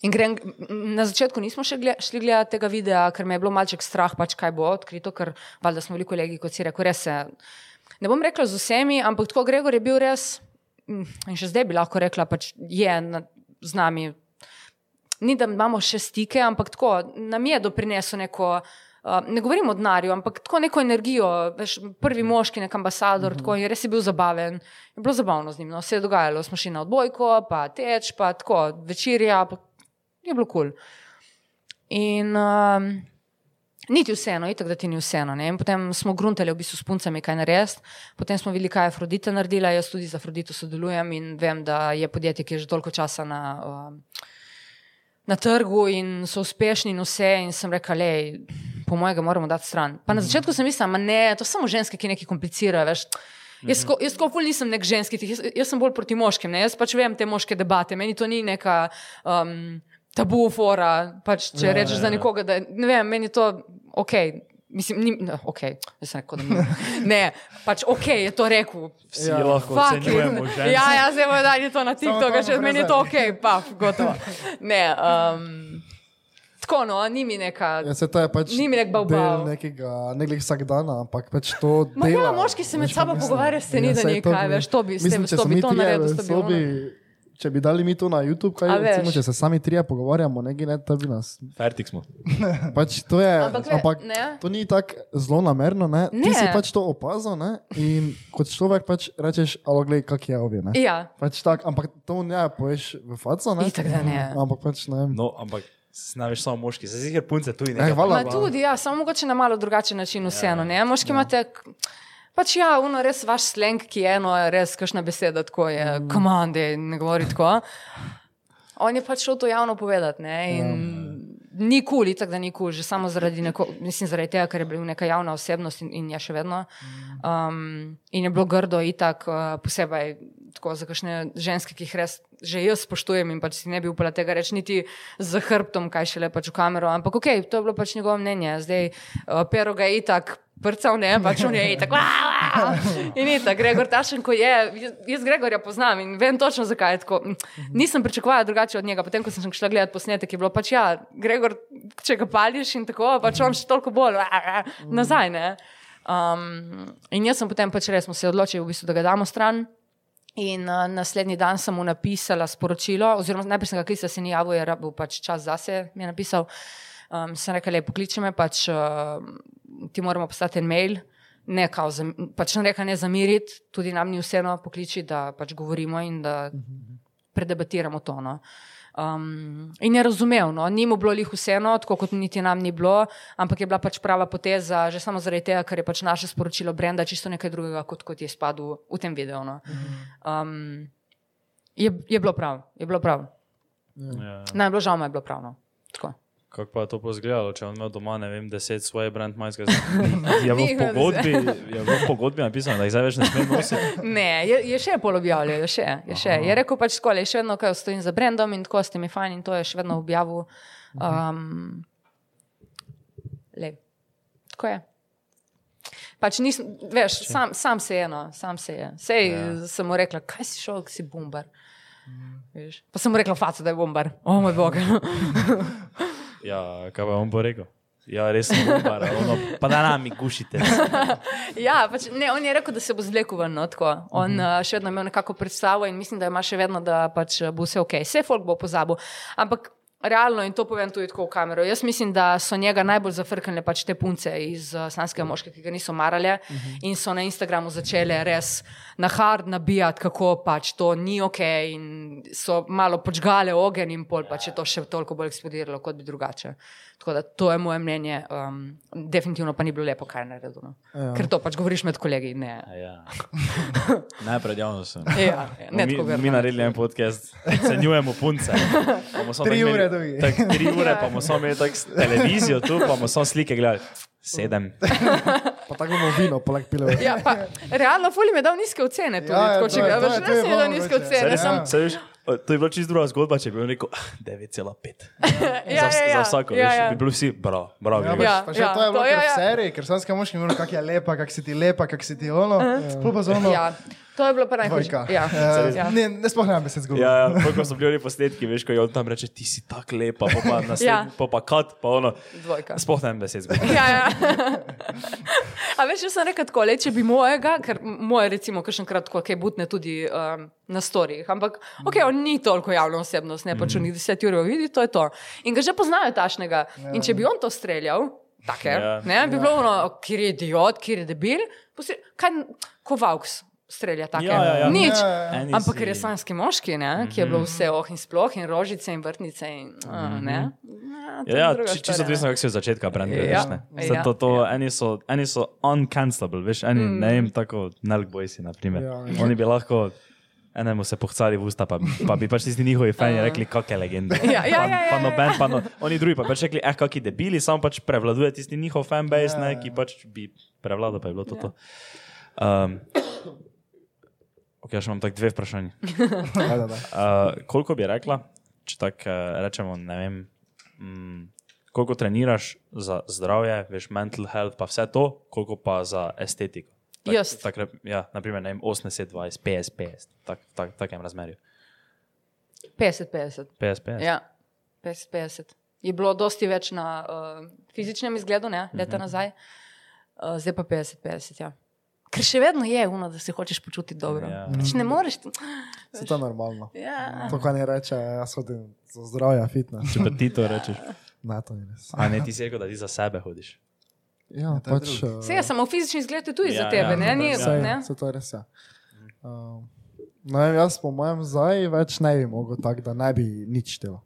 In grem, na začetku nismo še gled, šli gledati tega videa, ker me je bilo malček strah, pač kaj bo odkrito, ker valjda smo bili kolegi, kot si rekel, res se. Ne bom rekla z vsemi, ampak tako Gregor je bil res, mm, in še zdaj bi lahko rekla, pač je na, z nami. Ni da imamo še stike, ampak tako nam je doprinesel neko. Uh, ne govorim o denarju, ampak tako neko energijo. Veš, prvi moški, nek ambasador, mm -hmm. tako je res je bil zabaven. Je bilo zabavno z njim, no, vse je dogajalo. Smo šli na odbojko, pa teč, pa tako večerja, pa je bilo kul. Cool. In um, niti vseeno, itak da ti ni vseeno. Ne? In potem smo gruntali v bistvu s puncami, kaj narediti. Potem smo videli, kaj je Afrodita naredila. Jaz tudi za Afrodito sodelujem in vem, da je podjetje, ki je že toliko časa na. Um, Na trgu in so uspešni, in vse. In sem rekel, le, po mojem, moramo dati stran. Pa na začetku sem mislil, da ne, to so samo ženske, ki nekaj komplicirajo. Veš. Jaz, ko, jaz kot nisem nek ženski, jaz, jaz sem bolj proti moškim. Ne? Jaz pač vem te moške debate, meni to ni neka um, tabu fora. Pač, če ja, rečeš ja, za nekoga, da ne vem, meni to ok. Mislim, ni, no, ok, jaz sem rekel, da ni. Ne, pač ok, je to rekel. Vsi ja. lahko ocenjujemo že. Ja, ja, zdaj bomo dali to na TikTok, že meni je to ok, pa, gotovo. Ne, um, tako no, ni mi neka. Ja, se to je pač ni mi nek baubau. Nekega, nekega vsak dan, ampak pač to. Ma, ja, moški se med sabo pogovarjajo, ste ni da nekaj, veš, to bi, s tem, to bi to naredil, tem bi če bi dali mi to na YouTube, kaj recimo, če se sami trije pogovarjamo, ne gine, to bi nas. Fertik smo. Pač to, je, ampak, ampak to ni tako zelo namerno, ne? ne. Ti si pač to opazil ne? in kot človek pač rečeš, alo glej, kak je ovje. Ja. Pač tak, ampak to ne poješ v faco, ne? Itak, da ne. Ampak pač ne. No, ampak... Znaš, samo moški, zdaj si jih punce tudi ne. Hvala. Tudi, ja, samo mogoče na malo drugačen način vseeno, ne? Moški ja. imate. Pač ja, uno res vaš sleng, ki je eno, res kašna beseda, tako je, mm. komande, ne govori tako. On je pač šel to javno povedati. Ne, mm. Ni kul, cool, tako da ni kul, cool, že samo zaradi, neko, mislim, zaradi tega, ker je bil neka javna osebnost in, in je še vedno. Um, in je bilo grdo, itak, uh, posebej tako, za kakšne ženske, ki jih res že jaz spoštujem in pač si ne bi upala tega reči, niti z hrbtom, kaj še le pač v kamero. Ampak ok, to je bilo pač njegovo mnenje. Zdaj, uh, pero ga je itak prcal, ne, pač on je itak. In itak, Gregor Tašen, ko je, jaz Gregorja poznam in vem točno, zakaj je tako. Nisem pričakovala drugače od njega, potem ko sem šla gledati posnetek, je bilo pač ja, Gregor, če ga pališ in tako, pač on še toliko bolj nazaj, ne. Um, in jaz sem potem pač res, se odločili, v bistvu, da ga damo stran. In uh, naslednji dan sem mu napisala sporočilo, oziroma najprej sem ga klicala, se ni javil, je bil pač čas zase, mi je napisal. Um, sem rekla, le pokliči me, pač uh, ti moramo poslati en mail. Ne, kao, pač ne reka ne zamiriti, tudi nam ni vseeno pokliči, da pač govorimo in da predebatiramo to. No. Uh, Um, in je razumel, no, ni mu bilo jih vseeno, tako kot niti nam ni bilo, ampak je bila pač prava poteza, že samo zaradi tega, ker je pač naše sporočilo Brenda čisto nekaj drugega, kot, kot je spadlo v tem videu. No. Um, je, je bilo prav, je bilo prav. Ja. Najbolj žal mi je bilo prav. No. Kako pa je to pozgledalo, če on ima doma, ne vem, deset svoje brand majske zgodbe? Je v pogodbi, je v pogodbi napisano, da jih zdaj več ne sme nositi? Ne, je, je še polobjavljal, je še. Je, še. je rekel pač skole, še vedno, kaj stojim za brandom in tako ste mi fajn in to je še vedno objavil. Um, le, tako je. Pač nisem, veš, sam, sam se je eno, sam se je. Sej ja. sem mu rekla, kaj si šel, si bombar. Mm. Pa sem mu rekla, faca, da je bombar. O moj bog. Ja, kaj pa on bo rekel? Ja, res je, pa da nam gušite. ja, pač, ne, on je rekel, da se bo zlekel ven. No, on mm -hmm. uh, še vedno ima nekako predstavo in mislim, da ima še vedno, da pač bo vse ok. Vse folk bo pozabil. Ampak realno, in to povem tudi tako v kamero, jaz mislim, da so njega najbolj zafrknile pač te punce iz uh, Slanskega moške, ki ga niso marale mm -hmm. in so na Instagramu začele res na hard nabijati, kako pač to ni ok in so malo počgale ogen in pol, pač je to še toliko bolj eksplodiralo, kot bi drugače. Tako da to je moje mnenje, um, definitivno pa ni bilo lepo, kaj je naredilo. No. Ja. Ker to pač govoriš med kolegi. Ja. Ne pred javnostjo. Ja, ja, ne mi, mi naredili en podcast, cenjujemo punce. Tri tako ure imeli- dolgi. Tak, tri ure, Ja. pa bomo samo imeli tak s- televizijo tu, pa bomo samo slike gledali. Sedem. Pa tako bomo vino, poleg pile. Ja, pa, realno, Fuli mi je dal nizke ocene. Tudi, Ja, ja, tako, to če je- to je- to je res mi je dal bilo nizke ocene. Saj, Sam, sem, saj, veš, o, to je bila čisto druga zgodba, če bi bil rekel "Ah, 9,5. ja, za, ja, ja, za vsako, ja, veš, ja. bi bili vsi, bravo, bravo. Ja, Gregor." Ja. pač, pa še to je bilo to je, kar v ja. seriji, ker sem skaj moški govoril, kak je lepa, kak si ti lepa, kak si ti ono. Pol pa za ono. Ja, to je bilo pa najhujše. Dvojka. Ja, Eh, ja. Ne, ne sploh ne vem, se zgodi. Ja, ja, ko so bili oni posnetki, veš, ko je on tam reče, ti si tako lepa, pa pa naslednji, Ja. pa pa kat, pa ono. Dvojka. Sploh ne vem, besed zgodi. Ja, ja. A veš, jaz sem rekel tako, le, če bi mojega, ker moje recimo, kakšenkrat tako kaj butne tudi um, na storijih, ampak ok, on ni toliko javna osebnost, ne pač oni deset ur vidi, to je to. In ga že poznajo tašnega. In če bi on to streljal, take, Ja. ne, bi bilo ono, kjer je idiot, kjer je debil, posle- kaj kovalks strelja take. Ja, ja, ja. Nič. Ja, ja, ja. Ampak ker je slanski moški, ne, ki je bilo vse oh in sploh, in rožice in vrtnice. In, uh, ne, Ja, to je Ja, ja druga či- čisto odvisno, ne. kako si od začetka brendel. Ja, Ja, ja, ja, to, to, ja. ja. Eni, so, eni so uncancelable, veš, eni, mm. ne vem, tako Nelk Boysi, na primer. Ja, Ja, Oni bi lahko enemu se pohcali v usta, pa, pa bi pač tisti njihovi fani rekli, kakšne legende. Ja, ja, Pa, ja, ja, pa ja. noben, pa no, oni drugi pa bi pač rekli, eh, kakšni debili, samo pač prevladuje tisti njihov fanbase, Ja, ne, ja. ki pač bi prevladal, pa je bilo to. to. Um, ok, še imam tako dve vprašanje. Ajde, da. Uh, koliko bi rekla, če tako uh, rečemo, ne vem, mm, koliko treniraš za zdravje, veš, mental health, pa vse to, koliko pa za estetiko? Tak, Jaz. Tak, ja, naprimer, ne vem, 80, 20, 50, 50, tak, tak, takem razmerju. 50-50. 50, 50. Ja, 50-50. Je bilo dosti več na uh, fizičnem izgledu, ne, leta nazaj, uh, zdaj pa 50-50. Ja. Ker še vedno je uno, da se hočeš počutiti dobro. Ja. Pač ne moreš. Se to normalno. Ja. To, kar ne reče, jaz hodim za zdravje, fitness. Če pa ti to rečeš. Ne, to ni res. A ne ti si rekel, da ti za sebe hodiš. Ja, to je pač. drugo. Vse je samo fizični izgled je tudi Ja, za tebe, ja, ne? Ni, ja. Ne? se to je res. Ja. Um, no, jaz po mojem zdaj več ne bi mogel tako, da ne bi nič delal.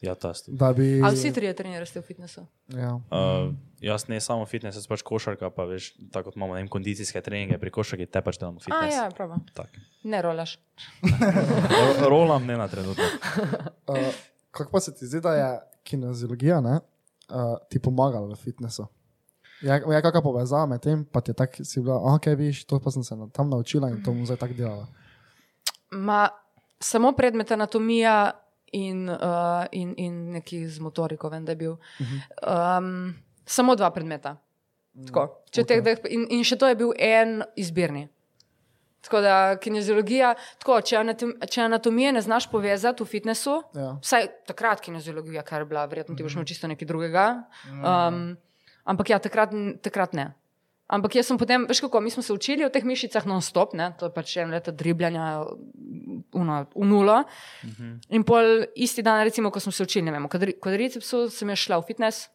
Ja, ta. Da bi. A vsi trije trenirate v fitnessu? Ja. Uh, jaz ne samo fitness, jaz pač košarka, pa veš, tako kot imamo vem, kondicijske treninge, pri košarki te pač delamo A, fitness. ja, pravo. Tak. Ne rolaš. Ro- Rolam ne na trenutno. Uh, kako pa se ti zdi, da je kineziologija ne, uh, ti pomagala v fitnessu? Je, je kakšna povezava med tem, pa ti je tako, si bila, ok, viš, to pa sem se tam naučila in to bom zdaj tako delala. Ma, samo predmet anatomija in, uh, in, in neki z motoriko, vem, da je bil. Um, samo dva predmeta. Tako, če teh dveh- in, in še to je bil en izbirni. Tako da kineziologija, tako, če, anatom, če anatomije ne znaš povezati v fitnessu, Ja. vsaj takrat kineziologija, kar je bila, verjetno ti boš imel čisto nekaj drugega. Um, ampak ja, takrat, takrat ne. Ampak jaz sem potem, veš kako, mi smo se učili o teh mišicah non-stop, ne? to je pač eno leto dribljanja uno, v nulo. Uh -huh. In pol isti dan, recimo, ko smo se učili, ne vem, v kvadricepsu sem jaz šla v fitness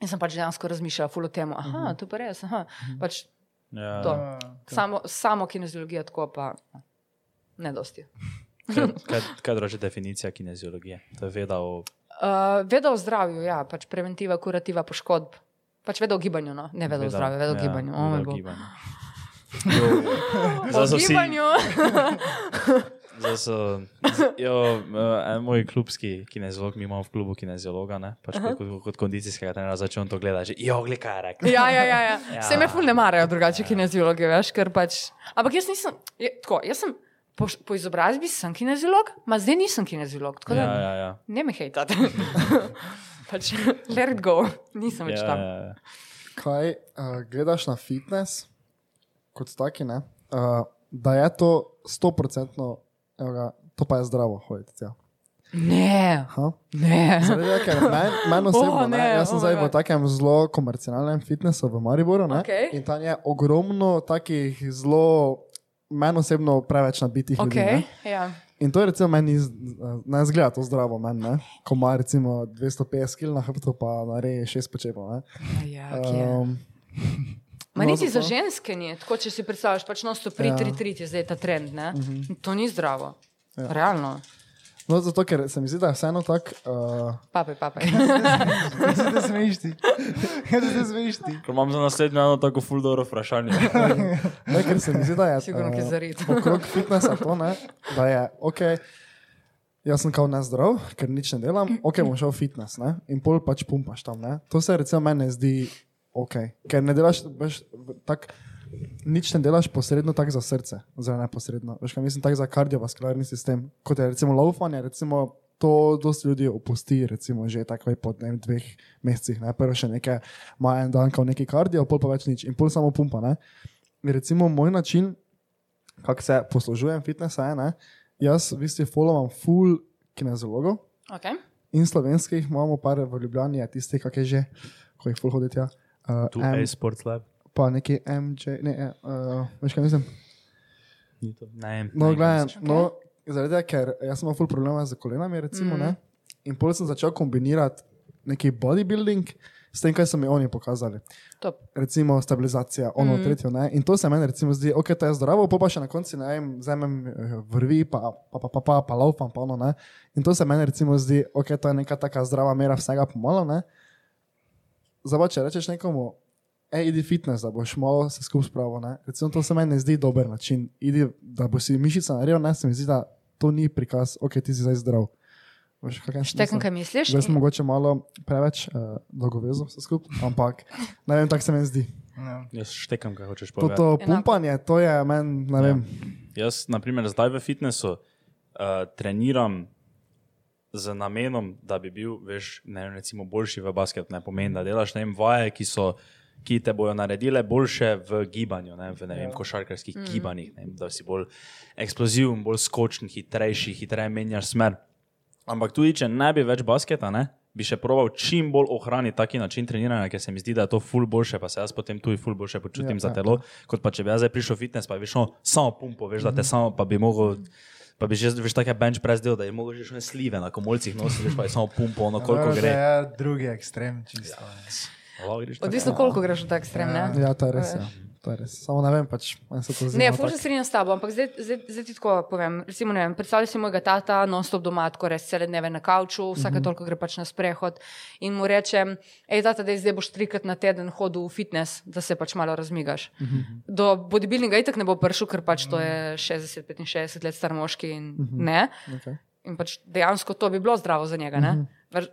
in sem pač dejansko razmišljala ful o tem, aha, uh -huh. to pa res, aha. Pač Ja. to. Samo, samo kineziologija tako pa ne dosti. Kaj, kaj, kaj drugače definicija kineziologije? To je veda o. Uh, veda o zdravju, ja, pač preventiva, kurativa poškodb. Pač veda o gibanju, no? ne veda o zdravju, veda o ja, gibanju. Oh, veda moj o bog. gibanju. o Zdaj so vsi- gibanju. Zdaj so, z- jo, uh, en moj klubski kineziolog, mi imamo v klubu kineziologa, ne, pač kot, kot, kot kondicijskega trenera, začel on to gledati, jo, glej, kaj je rekel. Ja, ja, ja, ja. Ja. Vse me ful ne marajo drugače kineziologi, veš, ker pač. Ampak jaz nisem, je, tako, jaz sem po, po izobrazbi sem kineziolog, ma zdaj nisem kineziolog, da Ja, ja, ja. ne me hejtate. Pač, let it go, nisem več ja, tam. ja, ja. Kaj uh, gledaš na fitness, kot taki, ne, uh, da je to stoprocentno, to pa je zdravo hoditi. Ja. Ne, Ha? ne. Zaradi ker meni men osebno, Oh, ne, ne, jaz sem oh zdaj v takem zelo komercialnem fitnessu v Mariboru ne, Okej. in tam je ogromno takih zelo, meni osebno preveč nabitih ljudi. Okay, Ne. ja. In to je recimo meni, iz- ne zgleda to zdravo meni, ne. ko ima recimo 250 kg na hrbtu, pa nareje 6 počepov. ne. ja. Um, Ma no, niti za ženske ni, tako če si predstavljaš, pač no, 100 pri Ja. 3, 3 je zdaj ta trend, ne? To ni zdravo. Ja. Realno. No, zato, ker se mi zdi, da je vseeno tako. Uh, Papaj, papaj. Kaj se te smeješ ti? Kaj se te smeješ ti? Ko imam za naslednjo eno tako full dobro vprašanje. ne, ker se mi zdi, da je Sigurno, ki eh, zarit. okrog fitnesa to, ne, da je ok. Jaz sem kao nezdrav, ker nič ne delam, ok, bom šel v fitness ne, in pol pač pumpaš tam. Ne. To se recimo meni zdi ok, ker ne delaš veš, v- tak, nič ne delaš posredno tako za srce, oziroma neposredno. Veš, kaj mislim tako za kardiovaskularni sistem, kot je recimo laufanje, recimo to dosti ljudi opusti, recimo že takoj po ne, dveh mesecih, ne, prvo še nekaj, ima en dan kao neki kardio, pol pa več nič in pol samo pumpa. Ne. Recimo moj način, kako se poslužujem fitnesa, je, ne, jaz v bistvu followam full kineziologov Okay. in slovenskih imamo par v Ljubljani, tiste, kak je že, ko jih full hoditi. Ja. Uh, Tu M, je Sports Lab. Pa neki MJ, ne, uh, veš kaj mislim. Ne, No, ne, gledaj, misliš. no, zaradi tega, ker jaz imam full problema z kolenami, recimo, mm. ne, in pol sem začel kombinirati neki bodybuilding s tem, kaj so mi oni pokazali. Top. recimo stabilizacija, ono mm. tretje. Ne? In to se meni recimo zdi, ok, to je zdravo, pol pa še na koncu ne vem, vzamem eh, vrvi, pa pa pa pa, pa, pa laufam, pa ono. Ne? In to se meni recimo zdi, ok, to je neka taka zdrava mera vsega pomalo. Ne? Zdaj pa če rečeš nekomu, ej, idi fitness, da boš malo se skupaj spravil. Ne? Recimo to se meni ne zdi dober način. Idi, da boš si mišica naredil, ne se mi zdi, da to ni prikaz, ok, ti si zdaj zdrav. Veš, kakšen Štekam, kaj misliš? Zdaj sem mogoče malo preveč uh, dolgovezal vse skupaj, ampak ne vem, tako se mi zdi. Ja. Jaz štekam, kaj hočeš To, povedati. to Enako. pumpanje, to je meni, ne vem. Jaz, na primer, zdaj v fitnessu uh, treniram z namenom, da bi bil, veš, ne vem, recimo boljši v basketu. Ne pomeni, da delaš ne vem, vaje, ki, so, ki te bodo naredile boljše v gibanju, ne, v ne vem, košarkarskih mm. gibanjih, ne da si bolj eksploziven, bolj skočen, hitrejši, hitreje menjaš smer. Ampak tudi, če ne bi več basketa, ne, bi še proval čim bolj ohraniti taki način treniranja, ker se mi zdi, da je to ful boljše, pa se jaz potem tudi ful boljše počutim Ja, ja, za ja, telo, kot pa če bi jaz zdaj prišel fitness, pa bi šel samo pumpo, veš, da te samo, pa bi mogel. Pa bi že veš, take bench press del, da je mogel že še slive na komolcih nositi, veš, pa je samo pumpo, ono koliko Dobro, gre. Je drugi ekstrem, čisto. Tako. Odvisno, koliko greš v ta ekstrem. ne? Ja, to je res. Ja. To je res. Samo ne vem, pač, meni se to zdi. Ne, malo fuž tako- se strinjam s tabo, ampak zdaj, zdaj, zdaj ti tako povem. Recimo, ne vem, predstavljaj si mojega tata, non-stop doma, tako res cele dneve na kavču, vsake uh -huh. toliko gre pač na sprehod. In mu rečem, hej, tata, da zdaj boš trikrat na teden hodil v fitness, da se pač malo razmigaš. Uh -huh. Do bodybuildinga itak ne bo prišel, ker pač to je 60-65 let star moški in uh -huh. ne. Okay. In pač dejansko to bi bilo zdravo za njega. Uh -huh.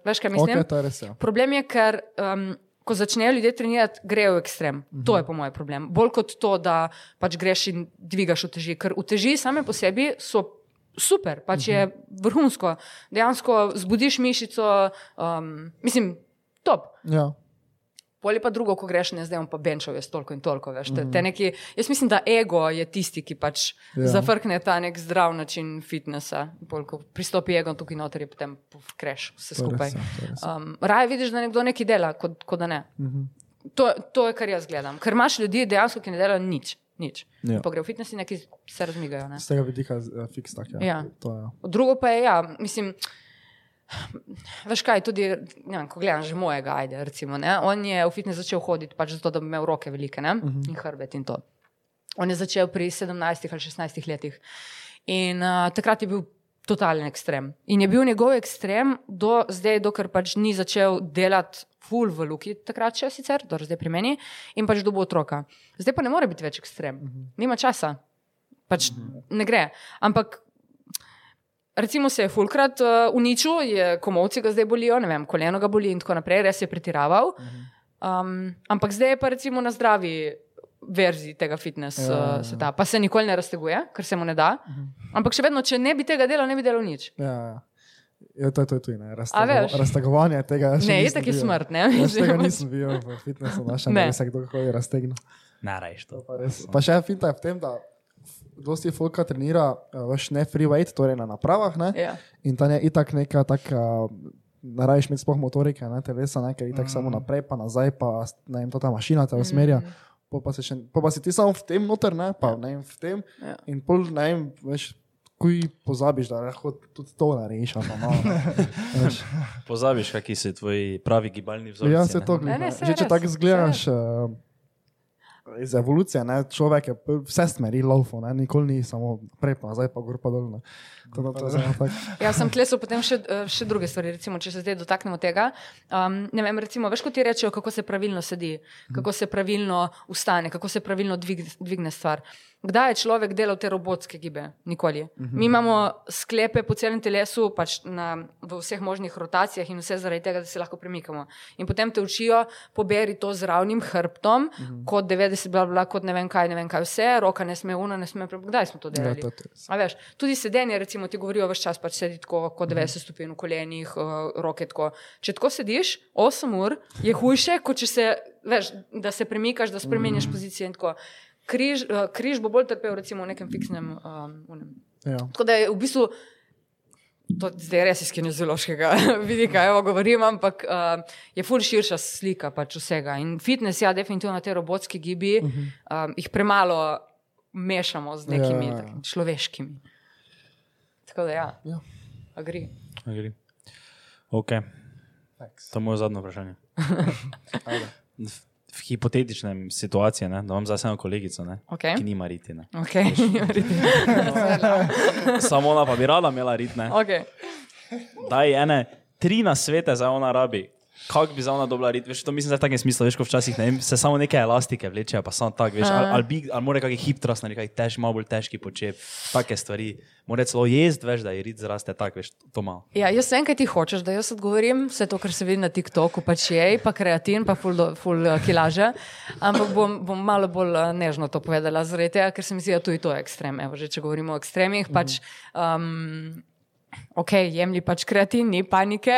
Veš, kaj mislim? Ok, to je res. Ja. Problem je, ker um, ko začnejo ljudje trenirati, grejo v ekstrem. Uh -huh. To je po mojem problem. Bolj kot to, da pač greš in dvigaš uteži. Ker uteži same po sebi so super, pač uh -huh. je vrhunsko. Dejansko zbudiš mišico, um, mislim, top. Ja. Poli pa drugo, ko greš, ne zdaj pa benčal, jaz toliko in toliko. Veš, te, te neki, jaz mislim, da ego je tisti, ki pač Ja. ja. zafrkne ta nek zdrav način fitnesa. Pol, ko pristopi ego tukaj noter, je potem kreš vse je skupaj. ja, je. Um, raje vidiš, da nekdo nekaj dela, kot, kot da ne. To, to je, kar jaz gledam. Ker imaš ljudi dejansko, ki ne delajo nič. nič. Ja. Pa gre v fitness in neki se razmigajo. Ne? Z tega vidika je fiks tak. Ja. Ja. To je, Drugo pa je, ja, mislim. Veš kaj, tudi, ne ko gledam že mojega, ajde, recimo, ne, on je v fitness začel hoditi pač zato, da bi imel roke velike ne, uh -huh. in hrbet in to. On je začel pri 17 ali 16 letih. In uh, takrat je bil totalen ekstrem. In je bil njegov ekstrem do zdaj, dokler pač ni začel delati full v luki, takrat še sicer, do zdaj pri meni, in pač dobo otroka. Zdaj pa ne more biti več ekstrem, uh -huh. nima časa, pač uh -huh. ne gre. Ampak Recimo se je fulkrat uh, uničil, je komovci ga zdaj bolijo, ne vem, koleno ga boli in tako naprej, res je pretiraval. Um, ampak zdaj je pa recimo na zdravi verziji tega fitness Ja, ja, ja. uh, sveta, pa se nikoli ne razteguje, ker se mu ne da. Ampak še vedno, če ne bi tega delal, ne bi delal nič. ja, ja. Ja, to je to, je tudi, ne. Raztego, veš? raztegovanje tega. Ne, je bil. smrt, ne? Jaz tega nisem bil v fitnessu, našem, Ne. da bi se kdo hodi raztegnil. Narajš to. Pa, res. pa še finta je v tem, da dosti folka trenira uh, veš, ne free weight, torej na napravah. Ne? Ja. In tam je itak neka taka, narajš imeti sploh motorike, ne, telesa, ne, ker itak mm. samo naprej, pa nazaj, pa ne vem, to ta mašina te usmerja. Mm. Pol pa, se še, pol pa si ti samo v tem noter, ne, pa ne vem, v tem. Ja. In pol, ne vem, veš, kuj pozabiš, da lahko tudi to narediš, ali pa malo. ne, veš. Pozabiš, kakšni so tvoji pravi gibalni vzorci. Ja, se ne? to Ne, ne, gleda. saj Že če tako zgledaš, uh, iz evolucije, ne, človek je vse smeri ne, nikoli ni samo prej, pa nazaj, pa gor pa dol. ne. To, to, to, tako. Ja, sem klesal potem še, eh, še druge stvari, recimo, če se zdaj dotaknemo tega. Um, ne vem, recimo, veš, kot ti rečejo, kako se pravilno sedi, kako se pravilno ustane, kako se pravilno dvigne, dvigne stvar. Kdaj je človek delal te robotske gibe? Nikoli. Mi imamo sklepe po celem telesu, pač na, v vseh možnih rotacijah in vse zaradi tega, da se lahko premikamo. In potem te učijo, poberi to z ravnim hrbtom, kot 90, bla, bla, kot ne vem kaj, ne vem kaj vse, roka ne sme, una ne sme. Kdaj smo to Ja, delali? to, to, veš, tudi sedenje, recimo, ti govorijo vse čas, pač sedi tako, kot 90 stopinj v kolenih, uh, roke tako. Če tako sediš 8 ur, je hujše, kot če se, veš, da se premikaš, da spremeniš pozicije in tako. Križ, uh, križ bo bolj trpel, recimo, v nekem fiksnem. Um, onem. Ja. tako da je v bistvu. To zdaj res iz kineziološkega vidika evo, govorim, ampak uh, je ful širša slika pač vsega. In fitness, ja, definitivno te robotske gibi, uh -huh. um, jih premalo mešamo z nekimi Ja, ja, ja, ja. človeškimi. Tako da, ja, Ja. agri. Gre. Ok, Thanks. to je moje zadnje vprašanje. V, hipotetičnem situaciji, ne, da imam zdaj eno kolegico, ne, Okay. ki nima riti. Ne. Okay. Samo ona pa bi rada imela rit. Ne. okay. Daj ene tri na svete za ona rabi. Kako bi za ona dobila rit? Veš, to mislim, v takem smislu, veš, ko včasih ne vem, se samo neke elastike vlečejo, pa samo tako, veš, ali, ali, bi- ali mora kakšen hip trast, nekaj tež, malo bolj težki počep, take stvari. Mora celo jesti, veš, da je rit zraste tako, veš, to malo. Ja, jaz vem, kaj ti hočeš, da jaz odgovorim, vse to, kar se vidi na TikToku, pač je, pa kreatin, pa ful, do- ful eh, kilaže. Ampak bom, bom malo bolj eh, nežno to povedala, zaradi tega, ker se mi zdi, da tudi to je ekstrem. Evo, že če govorimo o ekstremih, pač. Um, Ok, jemlji pač kreatin, ni panike,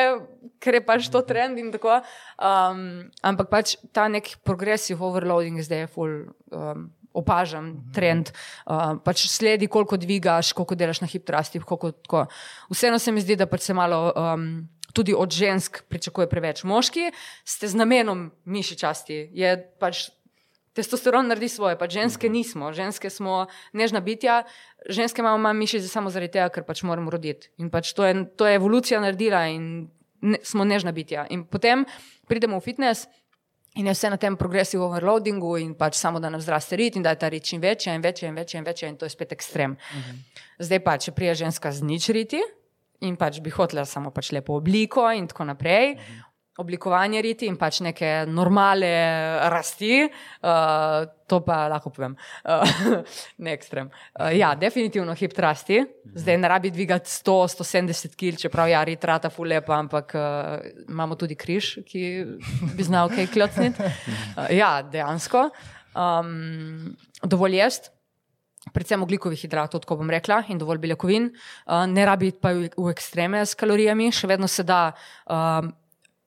ker je pač to trend in tako. Um, ampak pač ta nek progressive overloading zdaj je full. Um, Opažam trend, uh, pač sledi, koliko dvigaš, koliko delaš na hip trustih. koliko tako. Vseeno se mi zdi, da pač se malo um, tudi od žensk pričakuje preveč. Moški ste z namenom mišičasti, je pač Testosteron naredi svoje, pa ženske nismo, ženske smo nežna bitja, ženske imamo manj mišic samo zaradi tega, ker pač moramo roditi. In pač to je, to je evolucija naredila in ne, smo nežna bitja. In potem pridemo v fitness in je vse na tem progressive overloadingu in pač samo da nam zraste rit in da je ta rit čim večja in večja in večja in večja in to je spet ekstrem. Zdaj pa, če prija ženska z nič riti in pač bi hotela samo pač lepo obliko in tako naprej. Oblikovanje riti in pač neke normale rasti, uh, to pa lahko povem, uh, ne ekstrem. Uh, ja, definitivno hip rasti, zdaj ne rabi dvigati 100-170 kg, čeprav ja, rit rata fulepa, ampak uh, imamo tudi križ, ki bi znal kaj klocniti. Uh, ja, dejansko. Um, dovolj jest predvsem oglikovih hidratov, tako bom rekla, in dovolj beljakovin. Uh, ne rabi pa v, v ekstreme s kalorijami, še vedno se da um,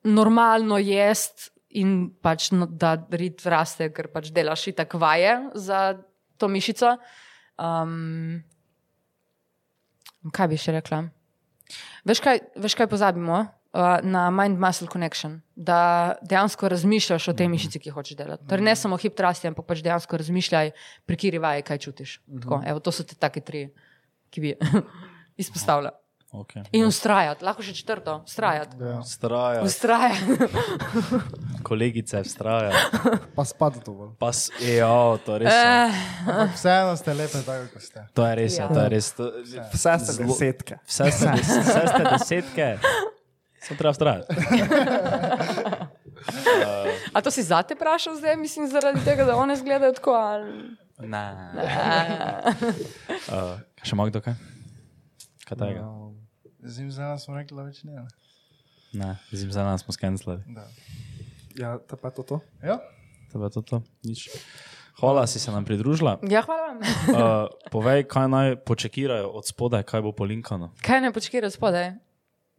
normalno jesti in pač no, da rit raste, ker pač delaš itak vaje za to mišico. Um, kaj bi še rekla? Veš kaj, veš, kaj pozabimo? Uh, na Mind Muscle Connection, da dejansko razmišljaš o tej mišici, ki hočeš delati. Torej, ne samo hip trasti, ampak pač dejansko razmišljaj, pri kiri vaji, kaj čutiš. Tako, evo, to so te take tri, ki bi izpostavila. Okay. In ustrajati, lahko še četrto, ustrajati. Ja. Straja, Ustrajati. kolegice, straja. Pa spad dovolj. Pas, ja, to res. Je. Eh, Vseeno ste lepe, tako kot ste. To je res, ja. Ja. to je res. To, Vse ste Zelo- desetke. Vse ste, des, vse ste desetke, samo treba vztrajati. a to si zate vprašal zdaj, mislim, zaradi tega, da one izgledajo tako? Ali... Ne. Uh, še ima kdo kaj? Kaj tega? Zimzela smo rekli, da več ne. ne? Ne, zim za nas smo skenslali. Da. Ja, te pa to to. Ja, To je to, to. Nič. Hvala, si se nam pridružila. Ja, hvala vam. Uh, povej, kaj naj počekirajo od spodaj, kaj bo polinkano. Kaj ne počkira spodaj?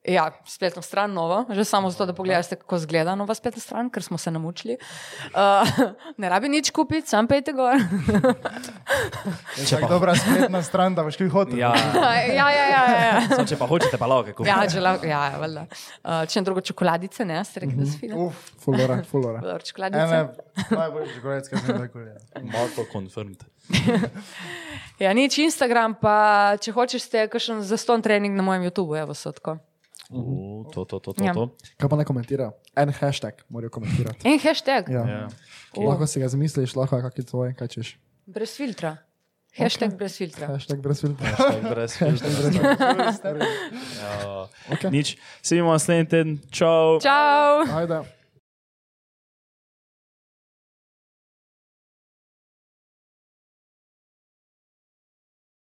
Ja, spletno stran novo, že samo zato, da pogledate, kako izgleda nova spletna stran, ker smo se namučili. Uh, ne rabi nič kupiti, sam pejte gor. je tako dobra spletna stran, da boš kaj hotel. Ja, ja, ja, ja. ja, ja. samo če pa hočete, pa lahko kupite. Ja, če lahko, ja, ja, valjda. Uh, če ne drugo čokoladice, ne, ste rekli, da so fine. Uf, Fulora, fulora. Dobro, čokoladice. ene najboljši čokoladec, ki sem rekel. Ja. Marko confirmed. Ja, nič Instagram, pa če hočeš, ste kakšen zaston trening na mojem YouTubu, evo so tako. Uh, to, to, to, to. Ja. to. Kaj pa ne komentira? En hashtag morajo komentirati. En hashtag, Ja. Ja. O. Lahko si ga zamisliš, lahko je kakšen tvoj, kaj češ. brez filtra. Hashtag brez filtra. Hashtag brez filtra. Hashtag brez filtra. Ja. Okay. Nič. Se vidimo naslednji teden. Čau. Čau! Ajde.